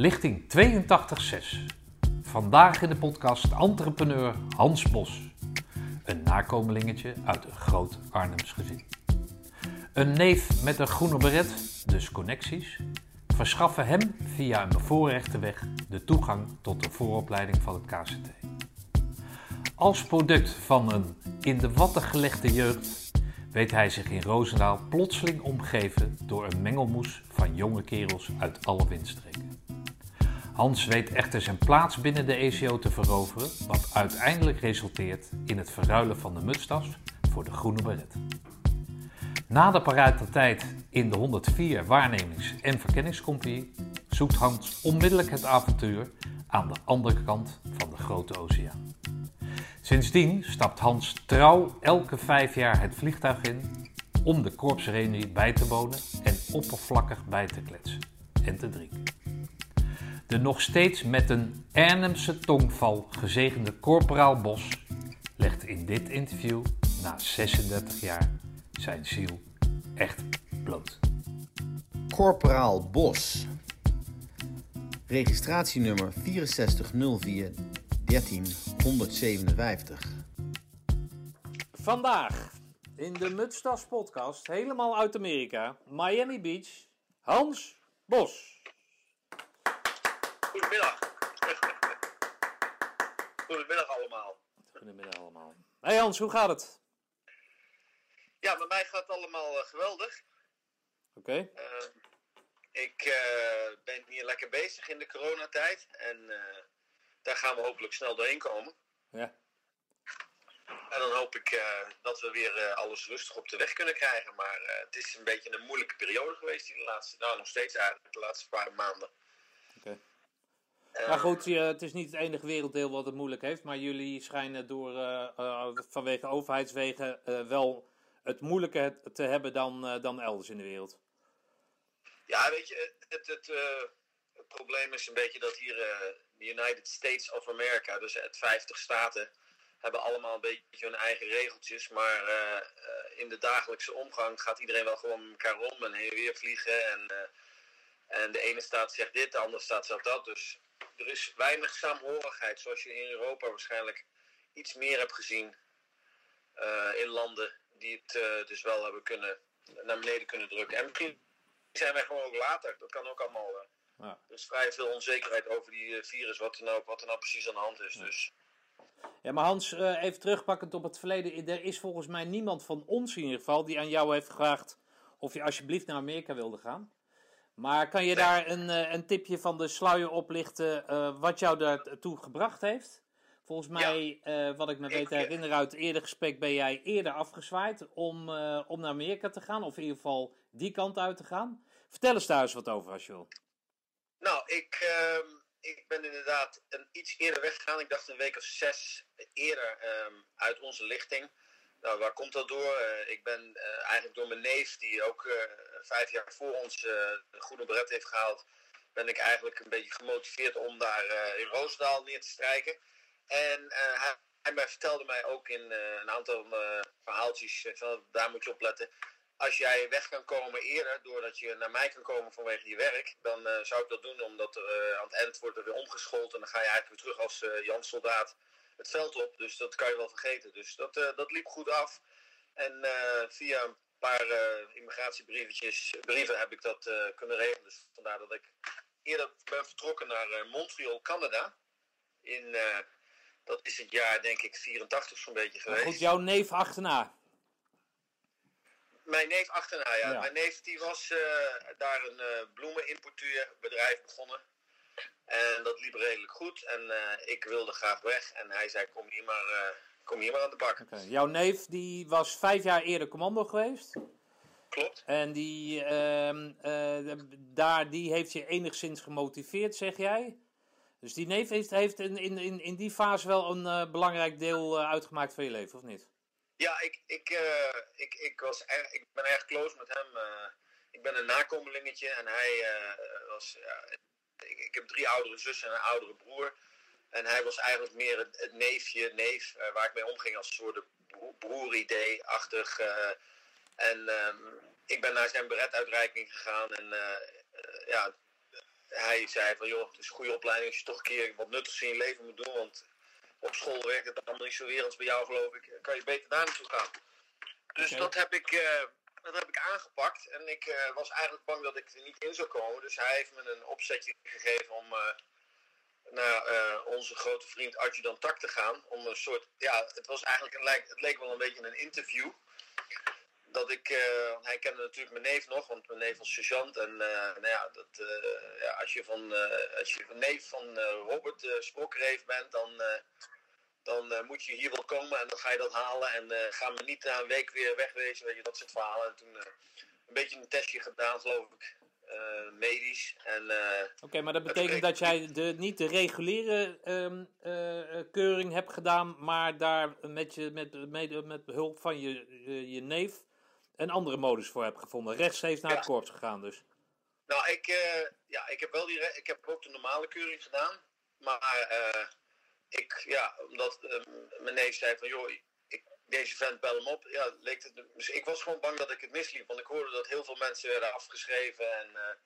Lichting 82.6. Vandaag in de podcast entrepreneur Hans Bos. Een nakomelingetje uit een groot Arnhems gezin. Een neef met een groene beret, dus connecties, verschaffen hem via een bevoorrechte weg de toegang tot de vooropleiding van het KCT. Als product van een in de watten gelegde jeugd weet hij zich in Roosendaal plotseling omgeven door een mengelmoes van jonge kerels uit alle windstreken. Hans weet echter zijn plaats binnen de ECO te veroveren, wat uiteindelijk resulteert in het verruilen van de mutstas voor de groene beret. Na de tijd in de 104 waarnemings- en verkenningscompagnie zoekt Hans onmiddellijk het avontuur aan de andere kant van de grote oceaan. Sindsdien stapt Hans trouw elke vijf jaar het vliegtuig in om de korpsreunie bij te wonen en oppervlakkig bij te kletsen en te drinken. De nog steeds met een Arnhemse tongval gezegende corporaal Bos legt in dit interview na 36 jaar zijn ziel echt bloot. Corporaal Bos. Registratienummer 6404 13157. Vandaag in de Mutstas podcast, helemaal uit Amerika, Miami Beach, Hans Bos. Goedemiddag. Goedemiddag allemaal. Goedemiddag allemaal. Hey Hans, hoe gaat het? Ja, met mij gaat het allemaal eh, geweldig. Oké. Uh, ik uh, ben hier lekker bezig in de coronatijd. En daar gaan we hopelijk snel doorheen komen. Ja. En dan hoop ik dat we weer alles rustig op de weg kunnen krijgen. Maar het is een beetje een moeilijke periode geweest die de laatste, nou nog steeds eigenlijk, de laatste paar maanden. Oké. Maar goed, het is niet het enige werelddeel wat het moeilijk heeft. Maar jullie schijnen door, vanwege overheidswegen wel het moeilijker te hebben dan, dan elders in de wereld? Ja, weet je, het, het, uh, het probleem is een beetje dat hier uh, de United States of America, dus het 50 staten, hebben allemaal een beetje hun eigen regeltjes. Maar in de dagelijkse omgang gaat iedereen wel gewoon met elkaar om en heen en weer vliegen. En, en de ene staat zegt dit, de andere staat zegt dat. Dus er is weinig saamhorigheid, zoals je in Europa waarschijnlijk iets meer hebt gezien in landen die het uh, dus wel hebben kunnen naar beneden kunnen drukken. En misschien zijn wij gewoon ook later. Dat kan ook allemaal. Uh, ja. Er is vrij veel onzekerheid over die uh, virus, wat er, nou, wat er nou precies aan de hand is. Ja. Dus. Ja, maar Hans, even terugpakkend op het verleden. Er is volgens mij niemand van ons in ieder geval die aan jou heeft gevraagd of je alsjeblieft naar Amerika wilde gaan. Maar kan je daar een, een tipje van de sluier oplichten wat jou daartoe gebracht heeft? Volgens mij, ja. uh, wat ik me weet te herinneren uit het eerder gesprek, ben jij eerder afgezwaaid om, uh, om naar Amerika te gaan. Of in ieder geval die kant uit te gaan. Vertel eens daar eens wat over als je wil. Nou, ik, uh, ik ben inderdaad een iets eerder weggegaan. Ik dacht een week of zes eerder uit onze lichting. Nou, waar komt dat door? Uh, ik ben eigenlijk door mijn neef, die ook vijf jaar voor ons de groene beret heeft gehaald, ben ik eigenlijk een beetje gemotiveerd om daar in Roosendaal neer te strijken. En hij, vertelde mij ook in een aantal verhaaltjes, van, daar moet je op letten. Als jij weg kan komen eerder, doordat je naar mij kan komen vanwege je werk, dan zou ik dat doen, omdat aan het eind wordt er weer omgeschoold en dan ga je eigenlijk weer terug als Jan Soldaat het veld op. Dus dat kan je wel vergeten. Dus dat, dat liep goed af. En via een paar immigratiebrievetjes, brieven heb ik dat kunnen regelen. Dus vandaar dat ik eerder ben vertrokken naar Montreal, Canada. In dat is het jaar, denk ik, 84 zo'n beetje geweest. Maar goed, jouw neef achterna. Mijn neef achterna, ja. ja. Mijn neef die was uh, daar een uh, bloemenimportuurbedrijf begonnen. En dat liep redelijk goed. En uh, ik wilde graag weg. En hij zei, kom hier maar, kom hier maar aan de bak. Okay. Jouw neef die was vijf jaar eerder commando geweest. Klopt. En die, ehm, daar, die heeft je enigszins gemotiveerd, zeg jij? Dus die neef heeft, heeft in, in, in die fase wel een belangrijk deel uitgemaakt van je leven, of niet? Ja, ik, ik, ik, ik, was erg, ik ben erg close met hem. ik ben een nakomelingetje en hij was. Ik, ik, heb drie oudere zussen en een oudere broer. En hij was eigenlijk meer het, het neefje, neef, waar ik mee omging als een soort broer-idee-achtig. en um, ik ben naar zijn beretuitreiking gegaan en ja, hij zei van joh, het is een goede opleiding als je toch een keer wat nuttigs in je leven moet doen. Want op school werkt het allemaal niet zo werelds bij jou geloof ik. Kan je beter daar naartoe gaan. Dus dat, heb ik, eh, dat heb ik aangepakt. En ik eh, was eigenlijk bang dat ik er niet in zou komen. Dus hij heeft me een opzetje gegeven om eh, naar eh, onze grote vriend Adjudant Tak te gaan. Om een soort, ja, het was eigenlijk een, het leek wel een beetje een interview. Dat ik, hij kende natuurlijk mijn neef nog, want mijn neef was sergeant. En nou ja, dat, ja, als je van, als je van neef van Robert Sprokkereef bent, dan, dan eh, moet je hier wel komen en dan ga je dat halen. En eh, ga me niet na een week weer wegwezen, weet je, dat soort verhalen. En toen eh, een beetje een testje gedaan, geloof ik, medisch. En Oké, maar dat betekent dat jij de, niet de reguliere ehm, eh, eh, keuring hebt gedaan, maar daar met, je, met, met, met behulp van je, je, neef een andere modus voor hebt gevonden. Rechtstreeks naar het korps gegaan dus. Nou, ik, ja, ik heb wel die, ik heb ook de normale keuring gedaan. Maar ik, ja, omdat eh, mijn neef zei van, joh, ik, deze vent bel hem op. Ja, leek het, dus ik was gewoon bang dat ik het misliep. Want ik hoorde dat heel veel mensen werden afgeschreven. En, eh,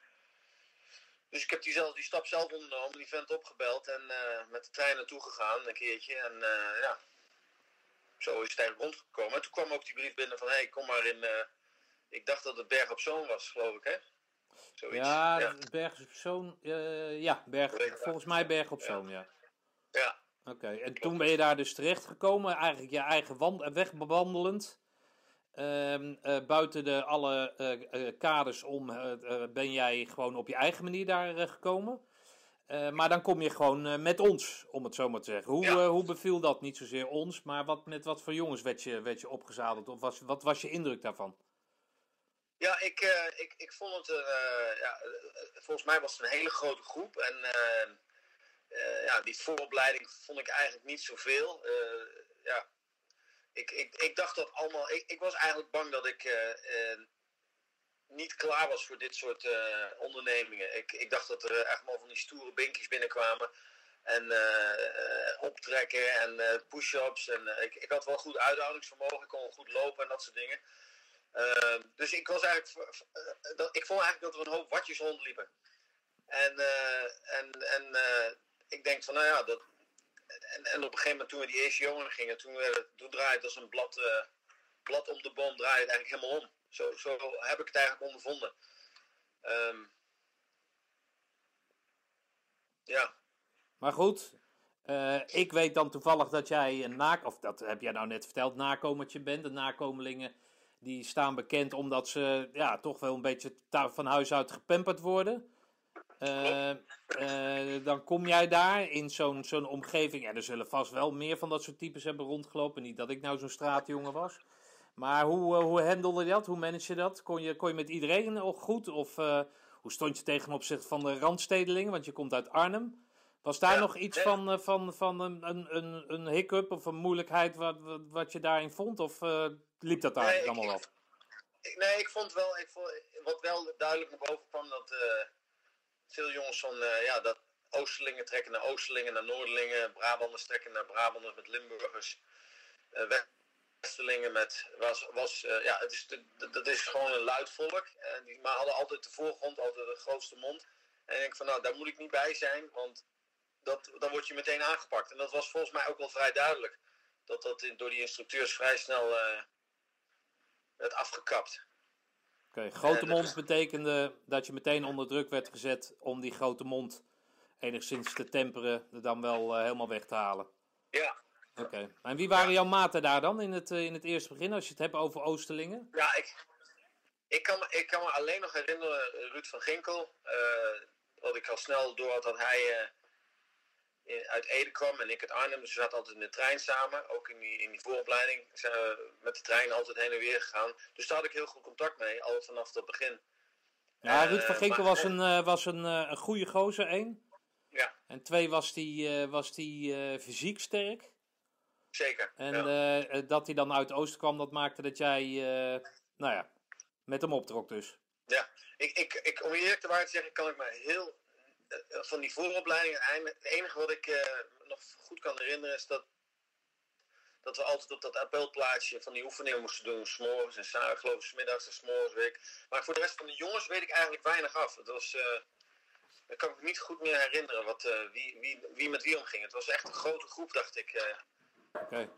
dus ik heb die, zelf, die stap zelf ondernomen, die vent opgebeld en eh, met de trein naartoe gegaan een keertje. En eh, ja, zo is het eigenlijk rondgekomen. En toen kwam ook die brief binnen van, hé, hey, kom maar in... ik dacht dat het Berg op Zoom was, geloof ik, hè? Zoiets. Ja, ja. Berg op Zoom. ja, Berg, volgens mij Berg op Zoom, ja. ja. Oké, en toen ben je daar dus terechtgekomen, eigenlijk je eigen wand, weg bewandelend. Ehm, eh, buiten de alle eh, eh, kaders om ben jij gewoon op je eigen manier daar gekomen. Maar dan kom je gewoon met ons, om het zo maar te zeggen. Hoe, Ja. hoe beviel dat? Niet zozeer ons, maar wat, met wat voor jongens werd je, werd je opgezadeld? Of was, wat was je indruk daarvan? Ja, ik, ik, ik vond het, ja, volgens mij was het een hele grote groep. En eh, ja, die vooropleiding vond ik eigenlijk niet zoveel. Eh ja, ik, ik, ik dacht dat allemaal, ik, ik was eigenlijk bang dat ik eh, niet klaar was voor dit soort ondernemingen. Ik, ik dacht dat er echt wel van die stoere binkjes binnenkwamen. En optrekken en push-ups. En ik, ik had wel goed uithoudingsvermogen. Ik kon goed lopen en dat soort dingen. Dus ik was eigenlijk, dat, ik vond eigenlijk dat er een hoop watjes rondliepen. En, en, en ik denk van, nou ja, dat, en, en op een gegeven moment toen we die eerste jongen gingen, toen, werd het, draaide als een blad, eh, blad om de boom, draaide het eigenlijk helemaal om. Zo, zo heb ik het eigenlijk ondervonden. Ehm, ja, Maar goed, eh, ik weet dan toevallig dat jij een naak, of dat heb jij nou net verteld, nakomertje bent. De nakomelingen die staan bekend omdat ze ja, toch wel een beetje van huis uit gepamperd worden. Eh, eh, dan kom jij daar in zo'n zo'n omgeving. Ja, er zullen vast wel meer van dat soort types hebben rondgelopen. Niet dat ik nou zo'n straatjongen was. Maar hoe, eh, hoe handelde je dat? Hoe manage je dat? Kon je, kon je met iedereen ook goed? Of hoe stond je tegen opzichte van de randstedelingen? Want je komt uit Arnhem. Was daar Ja, nog iets van, van, van een, een, een, hiccup of een moeilijkheid wat, wat, wat je daarin vond? Of liep dat daar Nee, allemaal? Ik- nee, ik vond wel, ik vond, wat wel duidelijk naar boven kwam, dat veel jongens van, eh, ja, dat Oosterlingen trekken naar Oosterlingen, naar Noorderlingen, Brabanders trekken naar Brabanders met Limburgers, eh, Westerlingen met, was, was eh, ja, het is, dat is gewoon een luid volk, en die, maar hadden altijd de voorgrond, altijd de grootste mond. En ik denk van, nou, daar moet ik niet bij zijn, want dat, dan word je meteen aangepakt. En dat was volgens mij ook wel vrij duidelijk, dat dat door die instructeurs vrij snel eh, werd afgekapt. Oké, grote En- mond betekende dat je meteen onder druk werd gezet om die grote mond enigszins te temperen, er dan wel eh, helemaal weg te halen. Ja, Oké, en wie waren jouw maten daar dan in het, eh, in het eerste begin, als je het hebt over Oosterlingen? Ja, ik, ik, kan, me, ik kan me alleen nog herinneren, eh, Ruud van Ginkel. eh wat ik al snel door had dat hij eh, uit Ede kwam en ik uit Arnhem. Dus we zaten altijd in de trein samen. Ook in die, in die vooropleiding zijn we met de trein altijd heen en weer gegaan. Dus daar had ik heel goed contact mee, al vanaf het begin. Ja, Eh, Ruud van Ginkel was een, eh, was een, eh, een goede gozer, één. Ja, En twee was die, eh, was die eh, fysiek sterk. zeker. En ja. eh, eh, dat hij dan uit oosten kwam, dat maakte dat jij, eh, nou ja, met hem optrok dus. Ja, ik, ik, ik, om eerlijk te waar te zeggen, kan ik me heel eh, van die vooropleiding. Het enige wat ik eh, me nog goed kan herinneren is dat, dat we altijd op dat appelplaatsje van die oefeningen moesten doen. S'morgens en s'avonds, geloof ik, middags en s'morgens week. Maar voor de rest van de jongens weet ik eigenlijk weinig af. Het was, eh, ik kan me niet goed meer herinneren wat, eh, wie, wie, wie met wie omging. Het was echt een grote groep, dacht ik. eh. Oké.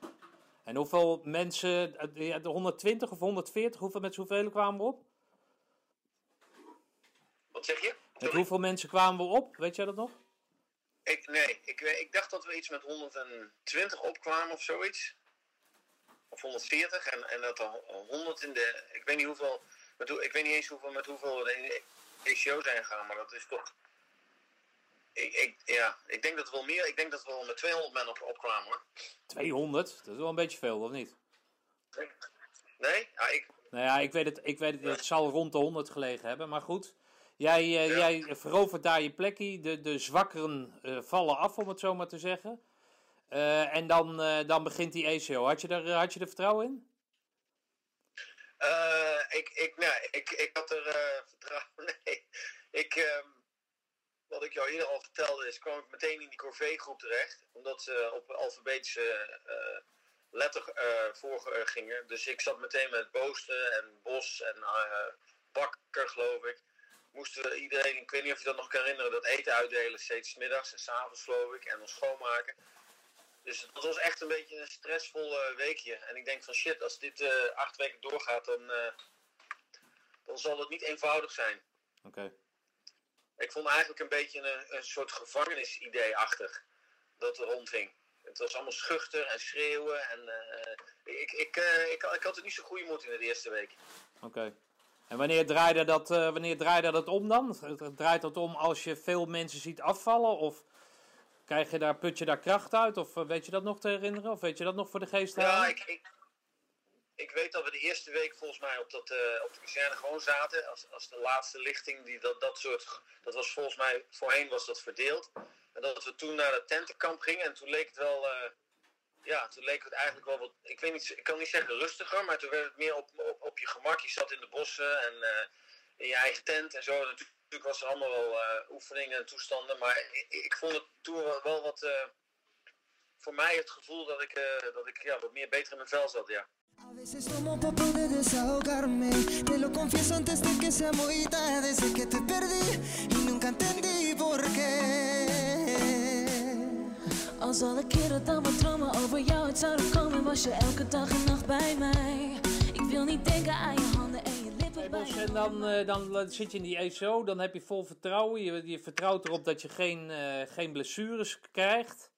En hoeveel mensen, eh, de 120 of 140, hoeveel met zoveel kwamen we op? wat zeg je? Met hoeveel mensen kwamen we op? Weet jij dat nog? Ik, nee, ik, ik dacht dat we iets met 120 opkwamen of zoiets. Of 140 en, en dat er 100 in de. Ik weet niet hoeveel. Met, ik weet niet eens hoeveel, met hoeveel we in de ECO zijn gegaan, maar dat is toch. Ik, ik, ja, ik denk dat we wel meer. Ik denk dat we wel met 200 man op, opkwamen hoor. 200? Dat is wel een beetje veel, of niet? Nee? Ja, ik, Nou ja, ik weet het, ik weet het, het zal rond de 100 gelegen hebben, maar goed. Jij, eh, Ja. jij verovert daar je plekje, de, de zwakkeren eh, vallen af, om het zo maar te zeggen. Eh, en dan, dan begint die ECO. Had je, er, had je er vertrouwen in? Ik, ik, nee, ik, ik had er vertrouwen. Nee. Ik, ehm, wat ik jou eerder al vertelde, is kwam ik meteen in die corvée-groep terecht. Omdat ze op alfabetische eh letter eh voor gingen. Dus ik zat meteen met Boosten en Bos en Bakker, geloof ik. Moesten we iedereen, ik weet niet of je dat nog kan herinneren, dat eten uitdelen. Steeds middags en 's avonds, geloof ik. En dan schoonmaken. Dus dat was echt een beetje een stressvol weekje. En ik denk van shit, als dit eh, acht weken doorgaat, dan, eh, dan zal het niet eenvoudig zijn. Oké. Ik vond eigenlijk een beetje een, een soort gevangenisidee-achtig dat er rondging. Het was allemaal schuchter en schreeuwen. En, eh, ik, ik, ik, ik had er niet zo goede moed in de eerste week. Oké. En wanneer draaide, dat, eh, wanneer draaide dat om dan? Draait dat om als je veel mensen ziet afvallen? Of krijg je daar, put je daar kracht uit? Of eh, weet je dat nog te herinneren? Of weet je dat nog voor de geest te Ja, ik, ik, ik weet dat we de eerste week volgens mij op, dat, eh, op de kazerne gewoon zaten. Als, als de laatste lichting. Die, dat, dat, soort, dat was volgens mij, voorheen was dat verdeeld. En dat we toen naar het tentenkamp gingen. En toen leek het wel... eh, ja, toen leek het eigenlijk wel wat... Ik, weet niet, ik kan niet zeggen rustiger, maar toen werd het meer op, op, op je gemak. Je zat in de bossen en eh, in je eigen tent en zo. Natuurlijk was er allemaal wel eh, oefeningen en toestanden. Maar ik, ik vond het toen wel, wat... eh, voor mij het gevoel dat ik, dat ik ja, wat meer beter in mijn vel zat, ja. Als alle keren dan we dromen over jou het zouden komen Was je elke dag en nacht bij mij Ik wil niet denken aan je handen en je lippen Hey, bij en dan, eh, dan zit je in die ESO, dan heb je vol vertrouwen. Je, je vertrouwt erop dat je geen, eh, geen blessures krijgt.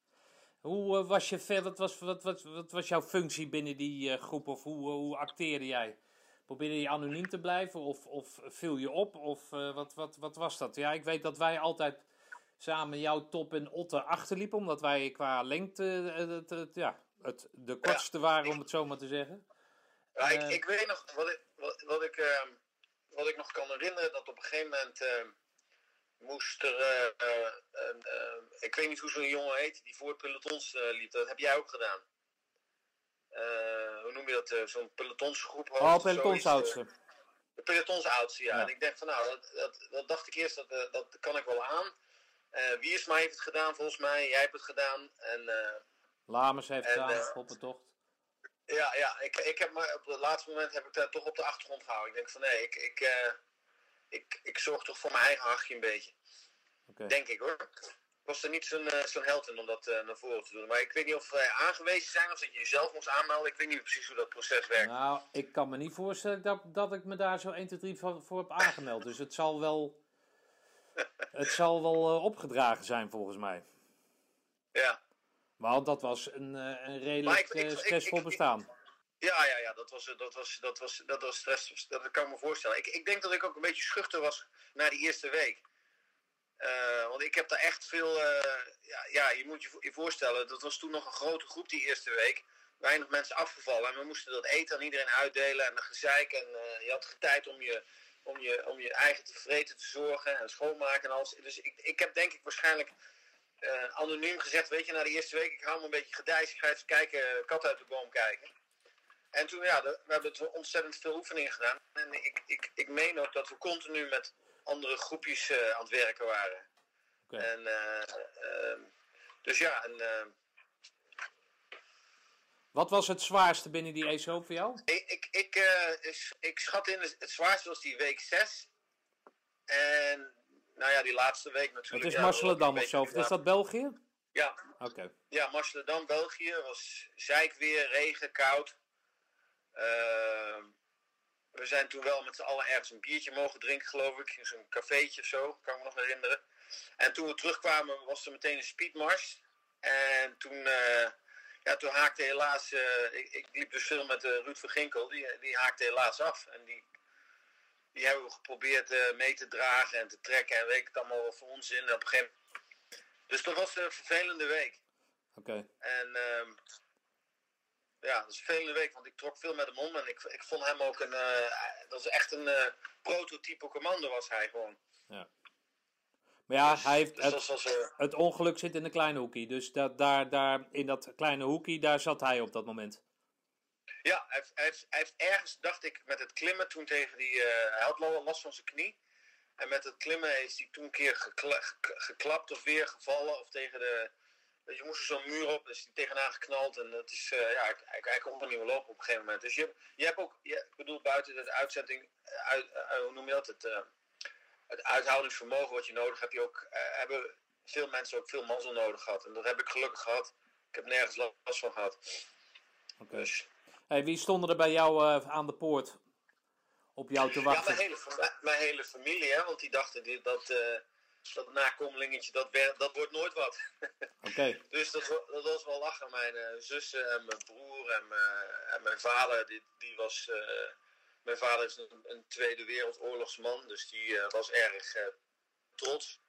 Hoe eh, was je ver, wat was, wat, wat, wat was jouw functie binnen die groep? Of hoe, hoe acteerde jij? Probeerde je anoniem te blijven of, of viel je op? Of wat, wat, wat was dat? Ja, ik weet dat wij altijd samen jouw top en Otter achterliepen. Omdat wij qua lengte eh, het, het, ja, het, de kortste waren, om het zo maar te zeggen. Ja, ik, Eh. ik weet nog, wat ik, wat, wat ik, ehm, wat ik nog kan herinneren, dat op een gegeven moment ehm, moest er, eh, eh, ehm, ik weet niet hoe zo'n jongen heet, die voor het pelotons liep, dat heb jij ook gedaan. Hoe noem je dat, zo'n pelotonsgroep? Oh, eh, De pelotonshoudste, ja. Ja. En ik denk van nou, dat, dat, dat dacht ik eerst, dat, dat kan ik wel aan. Eh Wiersma heeft het gedaan volgens mij, jij hebt het gedaan. En eh, Lamers heeft het aan, eh, tocht. Ja, ja ik, ik heb maar op het laatste moment heb ik daar toch op de achtergrond gehouden. Ik denk van nee, ik, ik, ik, ik zorg toch voor mijn eigen hachje een beetje. Denk ik hoor. Ik was er niet zo'n zo'n held in om dat naar voren te doen. Maar ik weet niet of wij aangewezen zijn of dat je jezelf moest aanmelden. Ik weet niet precies hoe dat proces werkt. Nou, ik kan me niet voorstellen dat, dat ik me daar zo 1, 2, 3 voor, voor heb aangemeld. Dus het zal wel, het zal wel eh, opgedragen zijn volgens mij. Ja. Want dat was een, eh, een redelijk ik- ik- eh, stressvol ik- bestaan. Ja, ja, ja, dat was, dat was, dat was, dat was stress. Dat kan ik me voorstellen. Ik, ik denk dat ik ook een beetje schuchter was na die eerste week. Want ik heb daar echt veel. ja, ja, je moet je vo- je voorstellen, dat was toen nog een grote groep die eerste week. Weinig mensen afgevallen. En we moesten dat eten aan iedereen uitdelen en een gezeik. En je had tijd om je, om, je, om je eigen tevreden te zorgen en schoonmaken en alles. Dus ik, ik heb denk ik waarschijnlijk eh, anoniem gezegd: Weet je, na de eerste week, ik hou me een beetje gedijs. Ik ga even kijken, kat uit de boom kijken. En toen, ja, we hebben toen ontzettend veel oefeningen gedaan. En ik, ik, ik meen ook dat we continu met andere groepjes eh, aan het werken waren. Oké. En, eh, ehm, dus ja, en, ehm, Wat was het zwaarste binnen die ESO voor jou? ik, ik, ik, eh, ik schat in, het zwaarste was die week 6. En nou ja, die laatste week Het natuurlijk. is ja, een of zo. Of is dat België? Ja, Oké. ja Marceledam, België. was zeikweer, regen, koud. Ehm, we zijn toen wel met z'n allen ergens een biertje mogen drinken, geloof ik. In zo'n cafeetje of zo, kan ik me nog herinneren. En toen we terugkwamen was er meteen een speedmars. En toen, eh, ja, toen haakte helaas... eh, ik, ik liep dus veel met eh, Ruud van Ginkel. Die, die haakte helaas af. En die, die hebben we geprobeerd eh, mee te dragen en te trekken. En weet het allemaal wel voor ons in. Op een gegeven Dus dat was een vervelende week. Oké. En ehm, ja, dat is een vervelende week, want ik trok veel met hem om. En ik, ik vond hem ook een. dat is echt een prototype commando, was hij gewoon. Ja. Maar ja, hij heeft, Dus het, was. het ongeluk zit in een kleine hoekie. Dus dat, daar, daar, in dat kleine hoekie, daar zat hij op dat moment. ja, hij heeft, hij, heeft, hij heeft ergens, dacht ik, met het klimmen toen tegen die. eh, hij had last van zijn knie. En met het klimmen is hij toen een keer gekla- gek- geklapt of weer gevallen. Of tegen de. weet Je moest er zo'n muur op, dus die tegenaan geknald. En dat is, eh, ja, hij, hij, kon er niet meer lopen op een gegeven moment. Dus je, je hebt ook, je, ik bedoel, buiten de uitzending, eh, uit, hoe noem je dat? Het, het uithoudingsvermogen wat je nodig hebt, heb je ook, eh, hebben veel mensen ook veel mazzel nodig gehad. En dat heb ik gelukkig gehad. Ik heb nergens last van gehad. Oké. Dus, Hey, wie stonden er bij jou eh, aan de poort? Op jou te ja, wachten? mijn hele, fa- mijn hele familie, hè, want die dachten die, dat, eh, dat nakomelingetje, dat, dat wordt nooit wat. Oké. Dus dat, dat was wel lachen. Mijn eh, zussen en mijn broer en mijn, en mijn vader, die, die was. Mijn vader is een, een Tweede Wereldoorlogsman, dus die eh, was erg eh, trots.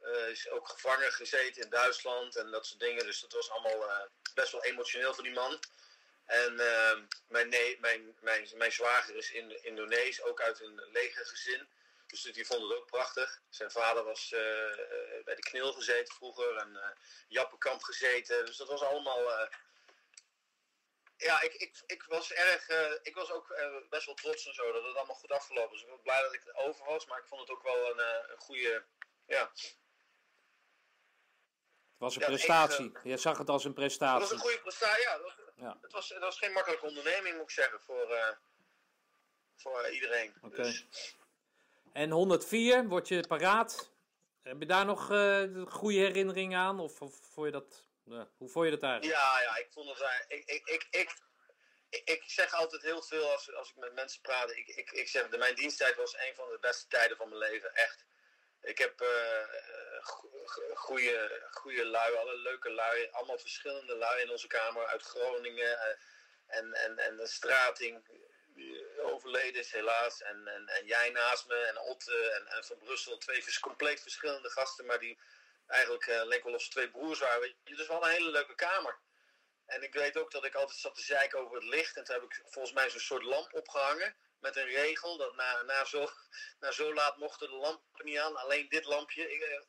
Eh, is ook gevangen gezeten in Duitsland en dat soort dingen. Dus dat was allemaal best wel emotioneel voor die man. En eh, mijn, nee, mijn, mijn, mijn zwager is in Indonesië, ook uit een legergezin. Dus die vond het ook prachtig. Zijn vader was bij de knil gezeten vroeger en eh Jappenkamp gezeten. Dus dat was allemaal. Ja, ik, ik, ik was erg. eh, ik was ook eh, best wel trots en zo dat het allemaal goed afgelopen is. Ik was blij dat ik er over was, maar ik vond het ook wel een, eh, een goede. Ja, Het was een Ja, het prestatie. Je zag het als een het was prestatie. een goede prestatie. Ja, dat was, Ja. het, was, het was geen makkelijke onderneming, moet ik zeggen, voor, voor iedereen. Oké. Dus, En 104, word je paraat? Heb je daar nog goede herinneringen aan? Of, of vond je dat, ja, hoe vond je dat eigenlijk? Ja, ja, ik vond het. eh, Ik, ik, ik, ik, ik, zeg altijd heel veel als, als ik met mensen praat. Ik, ik, ik zeg, mijn diensttijd was een van de beste tijden van mijn leven. Echt. Ik heb uh, goede, goede lui, alle leuke lui. Allemaal verschillende lui in onze kamer uit Groningen. eh, en, en, en de strating die overleden is helaas. En, en, en jij naast me. En Otte en, en van Brussel. Twee compleet verschillende gasten. Maar die eigenlijk uh, leek wel of ze twee broers waren. Dus wel een hele leuke kamer. En ik weet ook dat ik altijd zat te zeiken over het licht. En toen heb ik volgens mij zo'n soort lamp opgehangen. Met een regel dat na, na, zo, na zo laat mochten de lampen niet aan. Alleen dit lampje. Ik, eh,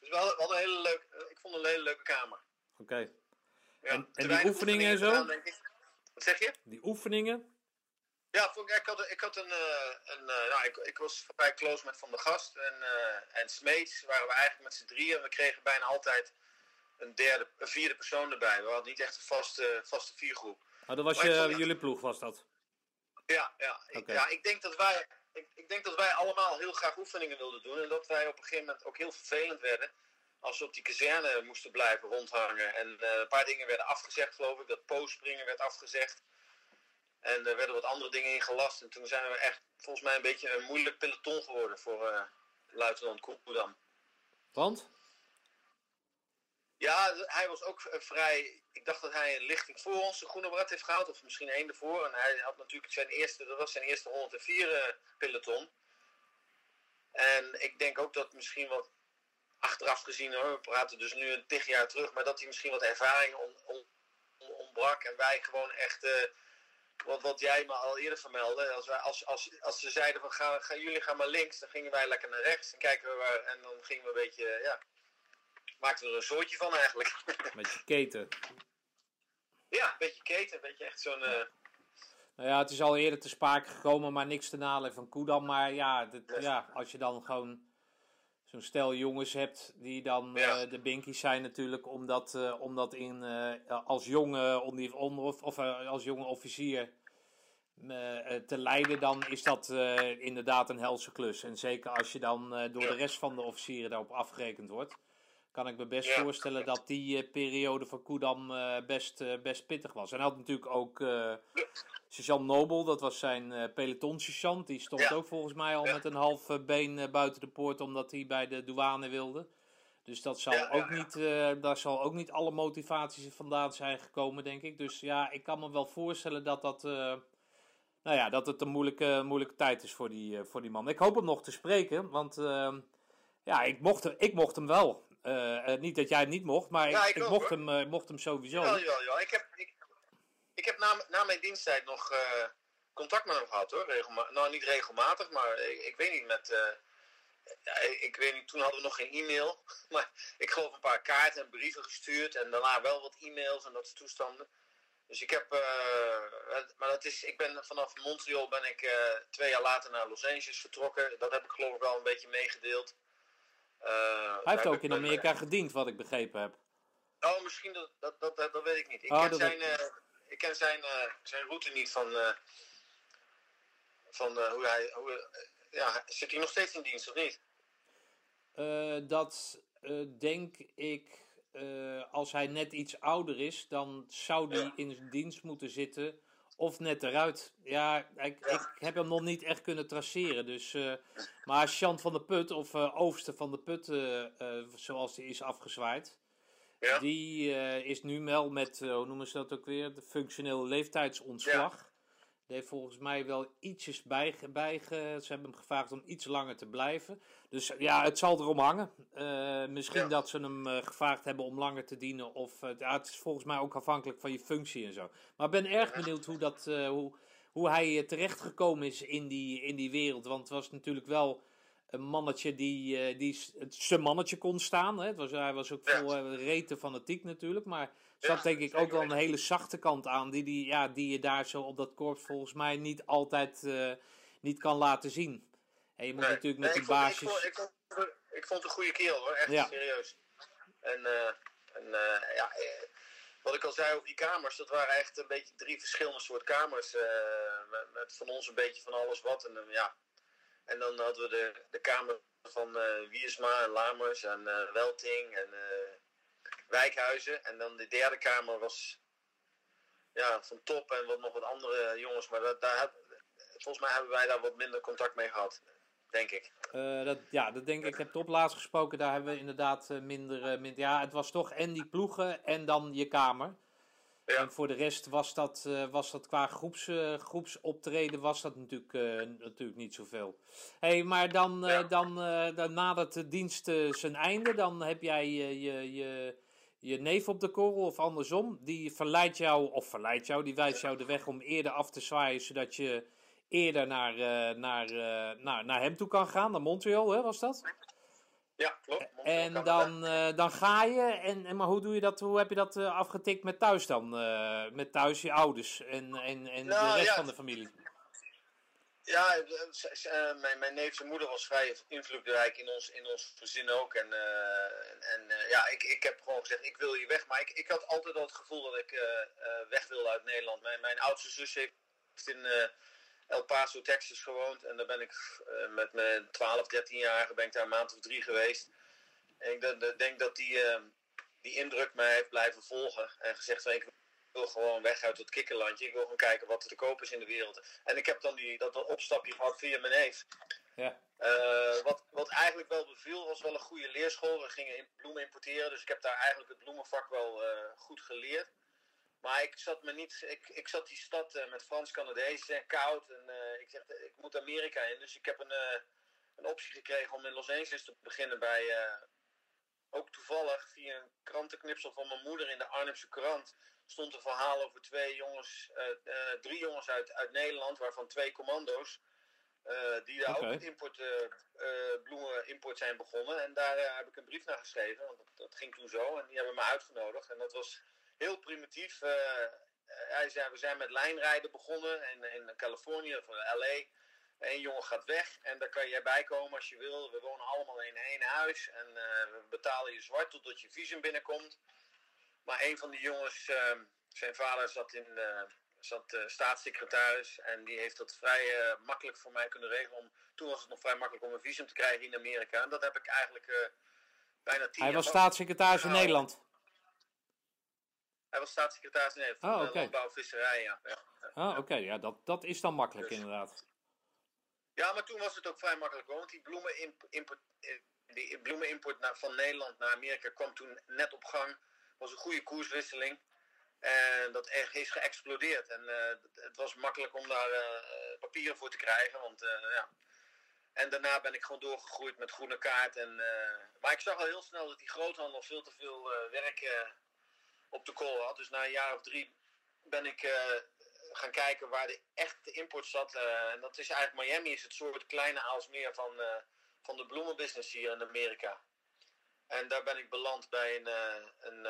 dus we hadden, we hadden een hele leuke, ik vond het een hele leuke kamer. Oké. Ja, En- en die oefeningen en zo? gedaan. Wat zeg je? Die oefeningen? Ja, vond ik, ik had, ik had een. eh, een eh, nou, ik, ik was vrij close met Van der Gast en, eh en Smeets. Waren we eigenlijk met z'n drieën. En we kregen bijna altijd een, derde, een vierde persoon erbij. We hadden niet echt een vaste, vaste viergroep. Oh, dat was je, vond- jullie ploeg, was dat? Ja, ja, ik, ja ik, denk dat wij, ik, ik denk dat wij allemaal heel graag oefeningen wilden doen. En dat wij op een gegeven moment ook heel vervelend werden. Als we op die kazerne moesten blijven rondhangen. En eh, een paar dingen werden afgezegd, geloof ik. Dat poostspringen werd afgezegd. En er werden wat andere dingen ingelast. En toen zijn we echt volgens mij een beetje een moeilijk peloton geworden voor eh, luitenant Koedam. Want? Ja, hij was ook eh, vrij. Ik dacht dat hij een lichting voor ons de groene bret heeft gehaald, of misschien één ervoor. En hij had natuurlijk zijn eerste, dat was zijn eerste 104 eh, peloton. En ik denk ook dat misschien wat achteraf gezien, hoor, we praten dus nu een tig jaar terug, maar dat hij misschien wat ervaring on, on- on- ontbrak. En wij gewoon echt, wat, wat jij me al eerder vermeldde, als, wij, als, als, als ze zeiden van ga, ga, jullie gaan maar links, dan gingen wij lekker naar rechts. En kijken we waar, en dan gingen we een beetje, ja, maakten we er een soortje van eigenlijk. Met je keten. Ja, een beetje keten, een beetje echt zo'n. eh, Nou ja, het is al eerder te sprake gekomen, maar niks te nadelen van Koedam. Maar ja, dit- ja, als je dan gewoon zo'n stel jongens hebt die dan Ja. eh, de binkies zijn natuurlijk, om dat, eh, om dat in, eh, als jonge, onder, of, of als jonge officier te leiden, dan is dat inderdaad een helse klus. En zeker als je dan door de rest van de officieren daarop afgerekend wordt, kan ik me best Ja. voorstellen dat die periode van Koedam best, best pittig was. En had natuurlijk ook sergeant Nobel, dat was zijn eh peloton-sergeant. Die stond Ja. ook volgens mij al Ja. met een half eh, been eh, buiten de poort, omdat hij bij de douane wilde. Dus dat zal Ja, ja, ook ja. Niet, daar zal ook niet alle motivaties vandaan zijn gekomen, denk ik. Dus ja, ik kan me wel voorstellen dat dat... nou ja, dat het een moeilijke, moeilijke tijd is voor die, voor die man. Ik hoop hem nog te spreken, want ehm, ja, ik mocht, hem- ik mocht hem wel. Niet dat jij hem niet mocht, maar Ja, ik, ik ik ook, mocht, hoor. hem, mocht hem sowieso. Jawel, jawel, jawel. Ik heb, ik, ik heb na, na mijn diensttijd nog eh, contact met hem gehad hoor. Regelma nou, niet regelmatig, maar ik, ik weet niet met. eh, ik, weet niet, toen hadden we nog geen e-mail. Maar ik geloof een paar kaarten en brieven gestuurd. En daarna wel wat e-mails en dat soort toestanden. Dus ik heb. eh, maar dat is, ik ben vanaf Montreal ben ik twee jaar later naar Los Angeles vertrokken. Dat heb ik geloof ik wel een beetje meegedeeld. Hij heeft ook in Amerika gediend, wat ik begrepen heb. Oh, misschien dat, dat, dat, dat, weet ik niet. Ik Oh, ken zijn, ik ken zijn, eh, zijn route niet van, eh, van eh, hoe hij. Hoe, ja, zit hij nog steeds in dienst of niet? Dat denk ik, als hij net iets ouder is, dan zou hij Ja. in dienst moeten zitten. Of net eruit. Ja, ik, ik heb hem nog niet echt kunnen traceren. Dus, maar Chant van de Put, of eh Overste van de Put, zoals die is afgezwaaid. Ja. Die eh, is nu wel met, eh, hoe noemen ze dat ook weer, de functioneel leeftijdsontslag. Die heeft volgens mij wel ietsjes bij, bijge... Ze hebben hem gevraagd om iets langer te blijven. Dus ja, het zal erom hangen. Eh, misschien Ja. dat ze hem eh, gevraagd hebben om langer te dienen. Of, eh, ja, het is volgens mij ook afhankelijk van je functie en zo. Maar ik ben erg benieuwd hoe, dat, eh, hoe, hoe hij eh, terechtgekomen is in die, in die wereld. Want het was natuurlijk wel een mannetje die, eh, die zijn mannetje kon staan. Hè. Het was, hij was ook Ja. vol eh, rete fanatiek natuurlijk. Maar er zat Ja, denk ik ook wel een hele zachte kant aan. Die, die, ja, die je daar zo op dat korps volgens mij niet altijd eh, niet kan laten zien. En je moet Nee. natuurlijk met Nee, die ik vond, basis... Ik vond, ik, vond, ik vond het een goede kerel hoor, echt Ja. serieus. En, en ja, wat ik al zei over die kamers, dat waren echt een beetje drie verschillende soort kamers. met, met van ons een beetje van alles wat. En, ja. En dan hadden we de, de kamer van eh Wiersma en Lamers en eh, Welting en eh, Wijkhuizen. En dan de derde kamer was ja, van Top en wat, nog wat andere jongens. Maar dat, daar, volgens mij hebben wij daar wat minder contact mee gehad, denk ik. Dat, ja, dat denk ik. Ik heb top laatst gesproken. Daar hebben we inderdaad minder, minder... Ja, het was toch en die ploegen en dan je kamer. Ja. En voor de rest was dat, eh, was dat qua groeps, eh, groepsoptreden was dat natuurlijk, eh, natuurlijk niet zoveel. hey, maar dan, Ja. dan, dan nadert de dienst zijn einde. Dan heb jij eh, je, je, je neef op de korrel of andersom. Die verleidt jou, of verleidt jou, die wijst jou de weg om eerder af te zwaaien. Zodat je eerder naar, naar, eh, naar, naar hem toe kan gaan. Naar Montreal, hè, was dat? Ja, klopt. En Montreal, dan, eh, dan ga je. En, en, maar hoe, doe je dat, hoe heb je dat eh, afgetikt met thuis dan? Eh, met thuis je ouders en, en, en Nou, de rest ja. van de familie? Ja, eh, eh, mijn, mijn neef moeder was vrij invloedrijk in ons, in ons gezin ook. En, eh, en, en, eh, ja, ik, ik heb gewoon gezegd, ik wil hier weg. Maar ik, ik had altijd al het gevoel dat ik eh, eh, weg wilde uit Nederland. Mijn, mijn oudste zus heeft in eh, El Paso, Texas gewoond. En daar ben ik eh, met mijn 12, 13-jarige ben ik daar een maand of drie geweest. En ik denk dat- denk dat die, eh, die indruk mij heeft blijven volgen. En gezegd van, ik wil gewoon weg uit het kikkerlandje. Ik wil gewoon kijken wat er te koop is in de wereld. En ik heb dan die, dat, dat opstapje gehad via mijn neef. Ja. Eh, wat, wat eigenlijk wel beviel, was wel een goede leerschool. We gingen in- bloemen importeren, dus ik heb daar eigenlijk het bloemenvak wel goed geleerd. Maar ik zat me niet, ik, ik zat die stad eh, met Frans-Canadezen, koud. En eh, ik zeg, ik moet Amerika in. Dus ik heb een, eh, een optie gekregen om in Los Angeles te beginnen bij, eh, ook toevallig via een krantenknipsel van mijn moeder in de Arnhemse krant stond een verhaal over twee jongens, eh, eh, drie jongens uit, uit Nederland, waarvan twee commando's. eh, die daar ook met import, eh, eh, bloemenimport zijn begonnen. En daar eh, heb ik een brief naar geschreven, want dat, dat ging toen zo. En die hebben me uitgenodigd. En dat was heel primitief. Eh, hij zei, we zijn met lijnrijden begonnen in, in Californië of LA. Eén jongen gaat weg en daar kan jij bij komen als je wil. We wonen allemaal in één huis en eh, we betalen je zwart totdat je visum binnenkomt. Maar een van die jongens, eh, zijn vader zat in, eh, zat staatssecretaris en die heeft dat vrij eh, makkelijk voor mij kunnen regelen. Om, toen was het nog vrij makkelijk om een visum te krijgen in Amerika. En dat heb ik eigenlijk eh, bijna tien Hij jaar was staatssecretaris in Nederland. Hij was staatssecretaris in Oh, van oké. eh, Landbouw en Visserij, ja. ja. Ah, oké. Ja, dat, dat is dan makkelijk Dus- inderdaad. Ja, maar toen was het ook vrij makkelijk hoor. Want die bloemenimport, eh, die bloemenimport naar, van Nederland naar Amerika kwam toen net op gang. was een goede koerswisseling. En dat is geëxplodeerd. En eh, het- was makkelijk om daar eh, papieren voor te krijgen. Want, eh, ja. En daarna ben ik gewoon doorgegroeid met groene kaart. En, maar ik zag al heel snel dat die groothandel veel te veel werk op de kool had. Dus na een jaar of drie ben ik eh, gaan kijken waar de echte import zat. eh, en dat is eigenlijk Miami, is het soort kleine Aalsmeer van, eh, van de bloemenbusiness hier in Amerika. En daar ben ik beland bij een, een,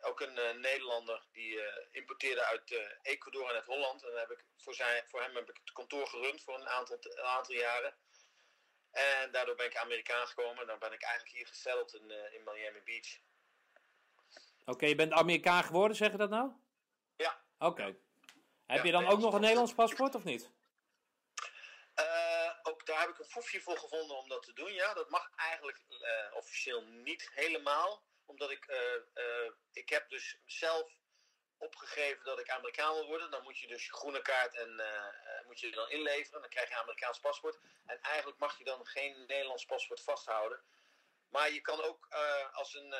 ook een Nederlander die importeerde uit Ecuador en uit Holland. En dan heb ik voor, zijn, voor hem heb ik het kantoor gerund voor een aantal, een aantal jaren. En daardoor ben ik Amerikaan gekomen. En dan ben ik eigenlijk hier gesetteld in, in Miami Beach. Oké, je bent Amerikaan geworden, zeg je dat nou? Ja. Oké. Heb Ja, je dan ook nog een Nederlands paspoort of niet? Eh, ook daar heb ik een foefje voor gevonden om dat te doen. Ja, dat mag eigenlijk eh, officieel niet helemaal. Omdat ik, eh, eh, ik heb dus zelf opgegeven dat ik Amerikaan wil worden. Dan moet je dus je groene kaart en moet je dan inleveren. Dan krijg je een Amerikaans paspoort. En eigenlijk mag je dan geen Nederlands paspoort vasthouden. Maar je kan ook als een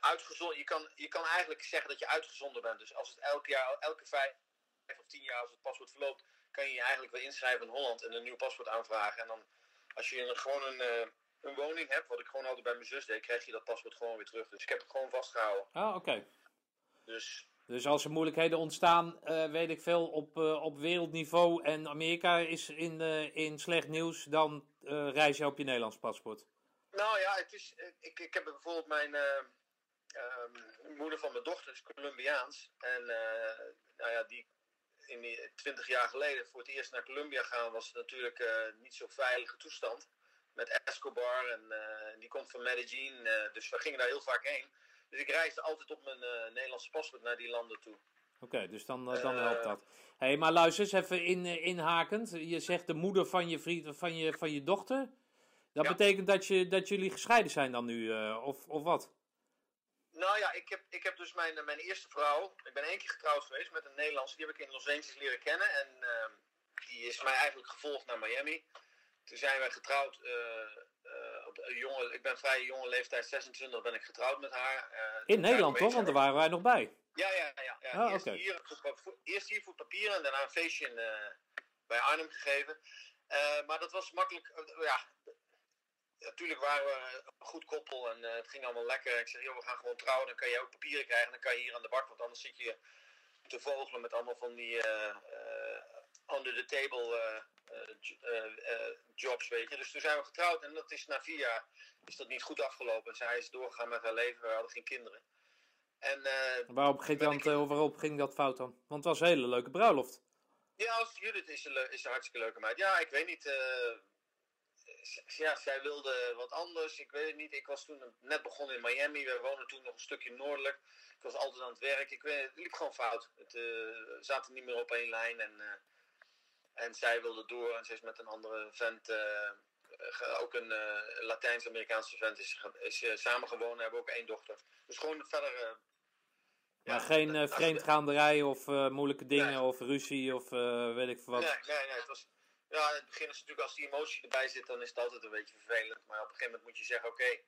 uitgezonden. Je kan, je kan eigenlijk zeggen dat je uitgezonden bent. Dus als het elk jaar, elke vijf of tien jaar als het paspoort verloopt, kan je je eigenlijk weer inschrijven in Holland en een nieuw paspoort aanvragen. En dan, als je een, gewoon een, eh, een woning hebt, wat ik gewoon altijd bij mijn zus deed, krijg je dat paspoort gewoon weer terug. Dus ik heb het gewoon vastgehouden. Ah, oké. Dus Dus als er moeilijkheden ontstaan, eh, weet ik veel, op, eh, op wereldniveau en Amerika is in, in slecht nieuws, dan reis je op je Nederlands paspoort. Nou ja, het is, ik, ik heb bijvoorbeeld mijn ehm, moeder van mijn dochter is Colombiaans. En eh, nou ja, die in die 20 jaar geleden voor het eerst naar Colombia gaan was het natuurlijk eh, niet zo veilige toestand. Met Escobar en eh, die komt van Medellin. dus we gingen daar heel vaak heen. Dus ik reisde altijd op mijn Nederlandse paspoort naar die landen toe. Oké, dus dan, dan helpt dat. hey, maar luister eens even in, inhakend. Je zegt de moeder van je, vriend, van je, van je dochter. Dat Ja. betekent dat, je, dat jullie gescheiden zijn dan nu, of, of wat? Nou ja, ik heb, ik heb dus mijn, mijn eerste vrouw. Ik ben één keer getrouwd geweest met een Nederlandse. Die heb ik in Los Angeles leren kennen. En ehm, die is mij eigenlijk gevolgd naar Miami. Toen zijn wij getrouwd. eh, eh, op een jonge, ik ben vrij jonge leeftijd, 26, ben ik getrouwd met haar. eh, In Nederland toch? Want daar waren wij nog bij. Ja, ja, ja. ja. Ah, eerst, hier, voor, eerst hier voor het papier en daarna een feestje in, eh, bij Arnhem gegeven. Eh, maar dat was makkelijk. eh, ja, natuurlijk waren we een goed koppel en eh, het ging allemaal lekker. Ik zei, joh, we gaan gewoon trouwen, dan kan je ook papieren krijgen. Dan kan je hier aan de bak, want anders zit je te vogelen met allemaal van die eh, eh, under the table jobs, weet je. Dus toen zijn we getrouwd en dat is na vier jaar is dat niet goed afgelopen. Zij is doorgegaan met haar leven, we hadden geen kinderen. En Waarop ging, dan, ik- waarop ging dat fout dan? Want het was een hele leuke bruiloft. Ja, Judith is een, is een hartstikke leuke meid. Ja, ik weet niet. Ja, zij wilde wat anders. Ik weet het niet. Ik was toen net begonnen in Miami. We woonden toen nog een stukje noordelijk. Ik was altijd aan het werk. Ik weet, het liep gewoon fout. Het, eh, we zaten niet meer op één lijn. En, eh, en zij wilde door. En ze is met een andere vent, eh, ook een Latijns-Amerikaanse vent, is, is samengewonen. Hebben ook één dochter. Dus gewoon verder. eh, Maar ja, geen als- vreemdgaanderij of moeilijke dingen Nee. of ruzie of weet ik veel wat. Nee, nee, nee. Het was, ja, in het begin is natuurlijk als die emotie erbij zit, dan is het altijd een beetje vervelend. Maar op een gegeven moment moet je zeggen, oké,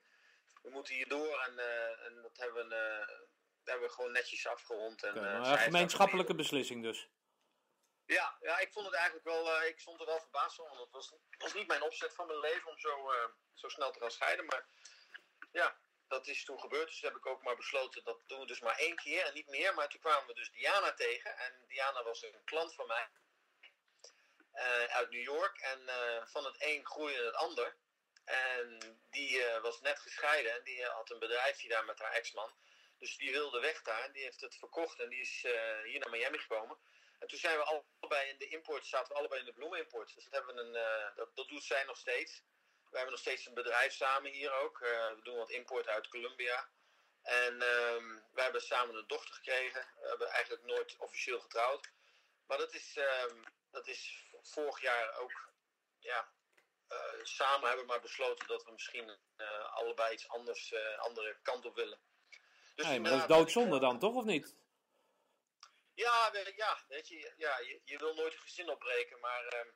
we moeten hier door. En, eh, en dat hebben we, eh, hebben we gewoon netjes afgerond. En, eh, een gemeenschappelijke beslissing dus. ja, ja, ik vond het eigenlijk wel, ik stond er wel verbaasd van. Want het was, was niet mijn opzet van mijn leven om zo, zo snel te gaan scheiden. Maar ja, dat is toen gebeurd. Dus heb ik ook maar besloten, dat doen we dus maar één keer en niet meer. Maar toen kwamen we dus Diana tegen. En Diana was een klant van mij. Eh, uit New York. En eh, van het een groeide het ander. En die eh, was net gescheiden. En die had een bedrijfje daar met haar ex-man. Dus die wilde weg daar. Die heeft het verkocht. En die is hier naar Miami gekomen. En toen zijn we allebei in de import, zaten we allebei in de bloemenimport. Dus dat, hebben we een, dat, dat doet zij nog steeds. We hebben nog steeds een bedrijf samen hier ook. We doen wat import uit Colombia. En ehm, we hebben samen een dochter gekregen. We hebben eigenlijk nooit officieel getrouwd. Maar dat is, ehm, dat is vorig jaar ook, ja, eh, samen hebben we maar besloten dat we misschien eh, allebei iets anders, eh, andere kant op willen. Dus Nee, maar dat is doodzonde dan, toch? Of niet? Ja, ja weet je, ja, je, je wil nooit een gezin opbreken, maar ehm,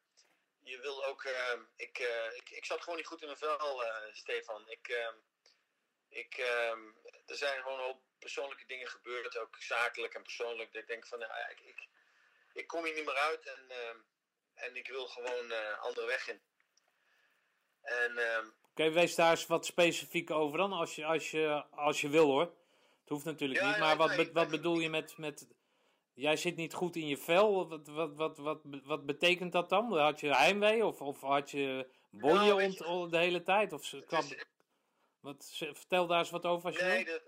je wil ook. ehm, ik, ik, ik zat gewoon niet goed in mijn vel, Stefan. Ik, ehm, ik, er zijn gewoon een hoop persoonlijke dingen gebeurd, ook zakelijk en persoonlijk. Dat ik denk van, nou, ja, ik, ik, ik kom hier niet meer uit en, en ik wil gewoon een andere weg in. En ehm, Oké, wees daar eens wat specifiek over dan, als je, als je, als je wil hoor. Het hoeft natuurlijk Ja, niet, maar wat, nee, wat bedoel je met, met... Jij zit niet goed in je vel, wat, wat, wat, wat, wat betekent dat dan? Had je heimwee of, of had je bonje Nou, de hele tijd? Of het kwam, is- wat, vertel daar eens wat over als je Nee, wil.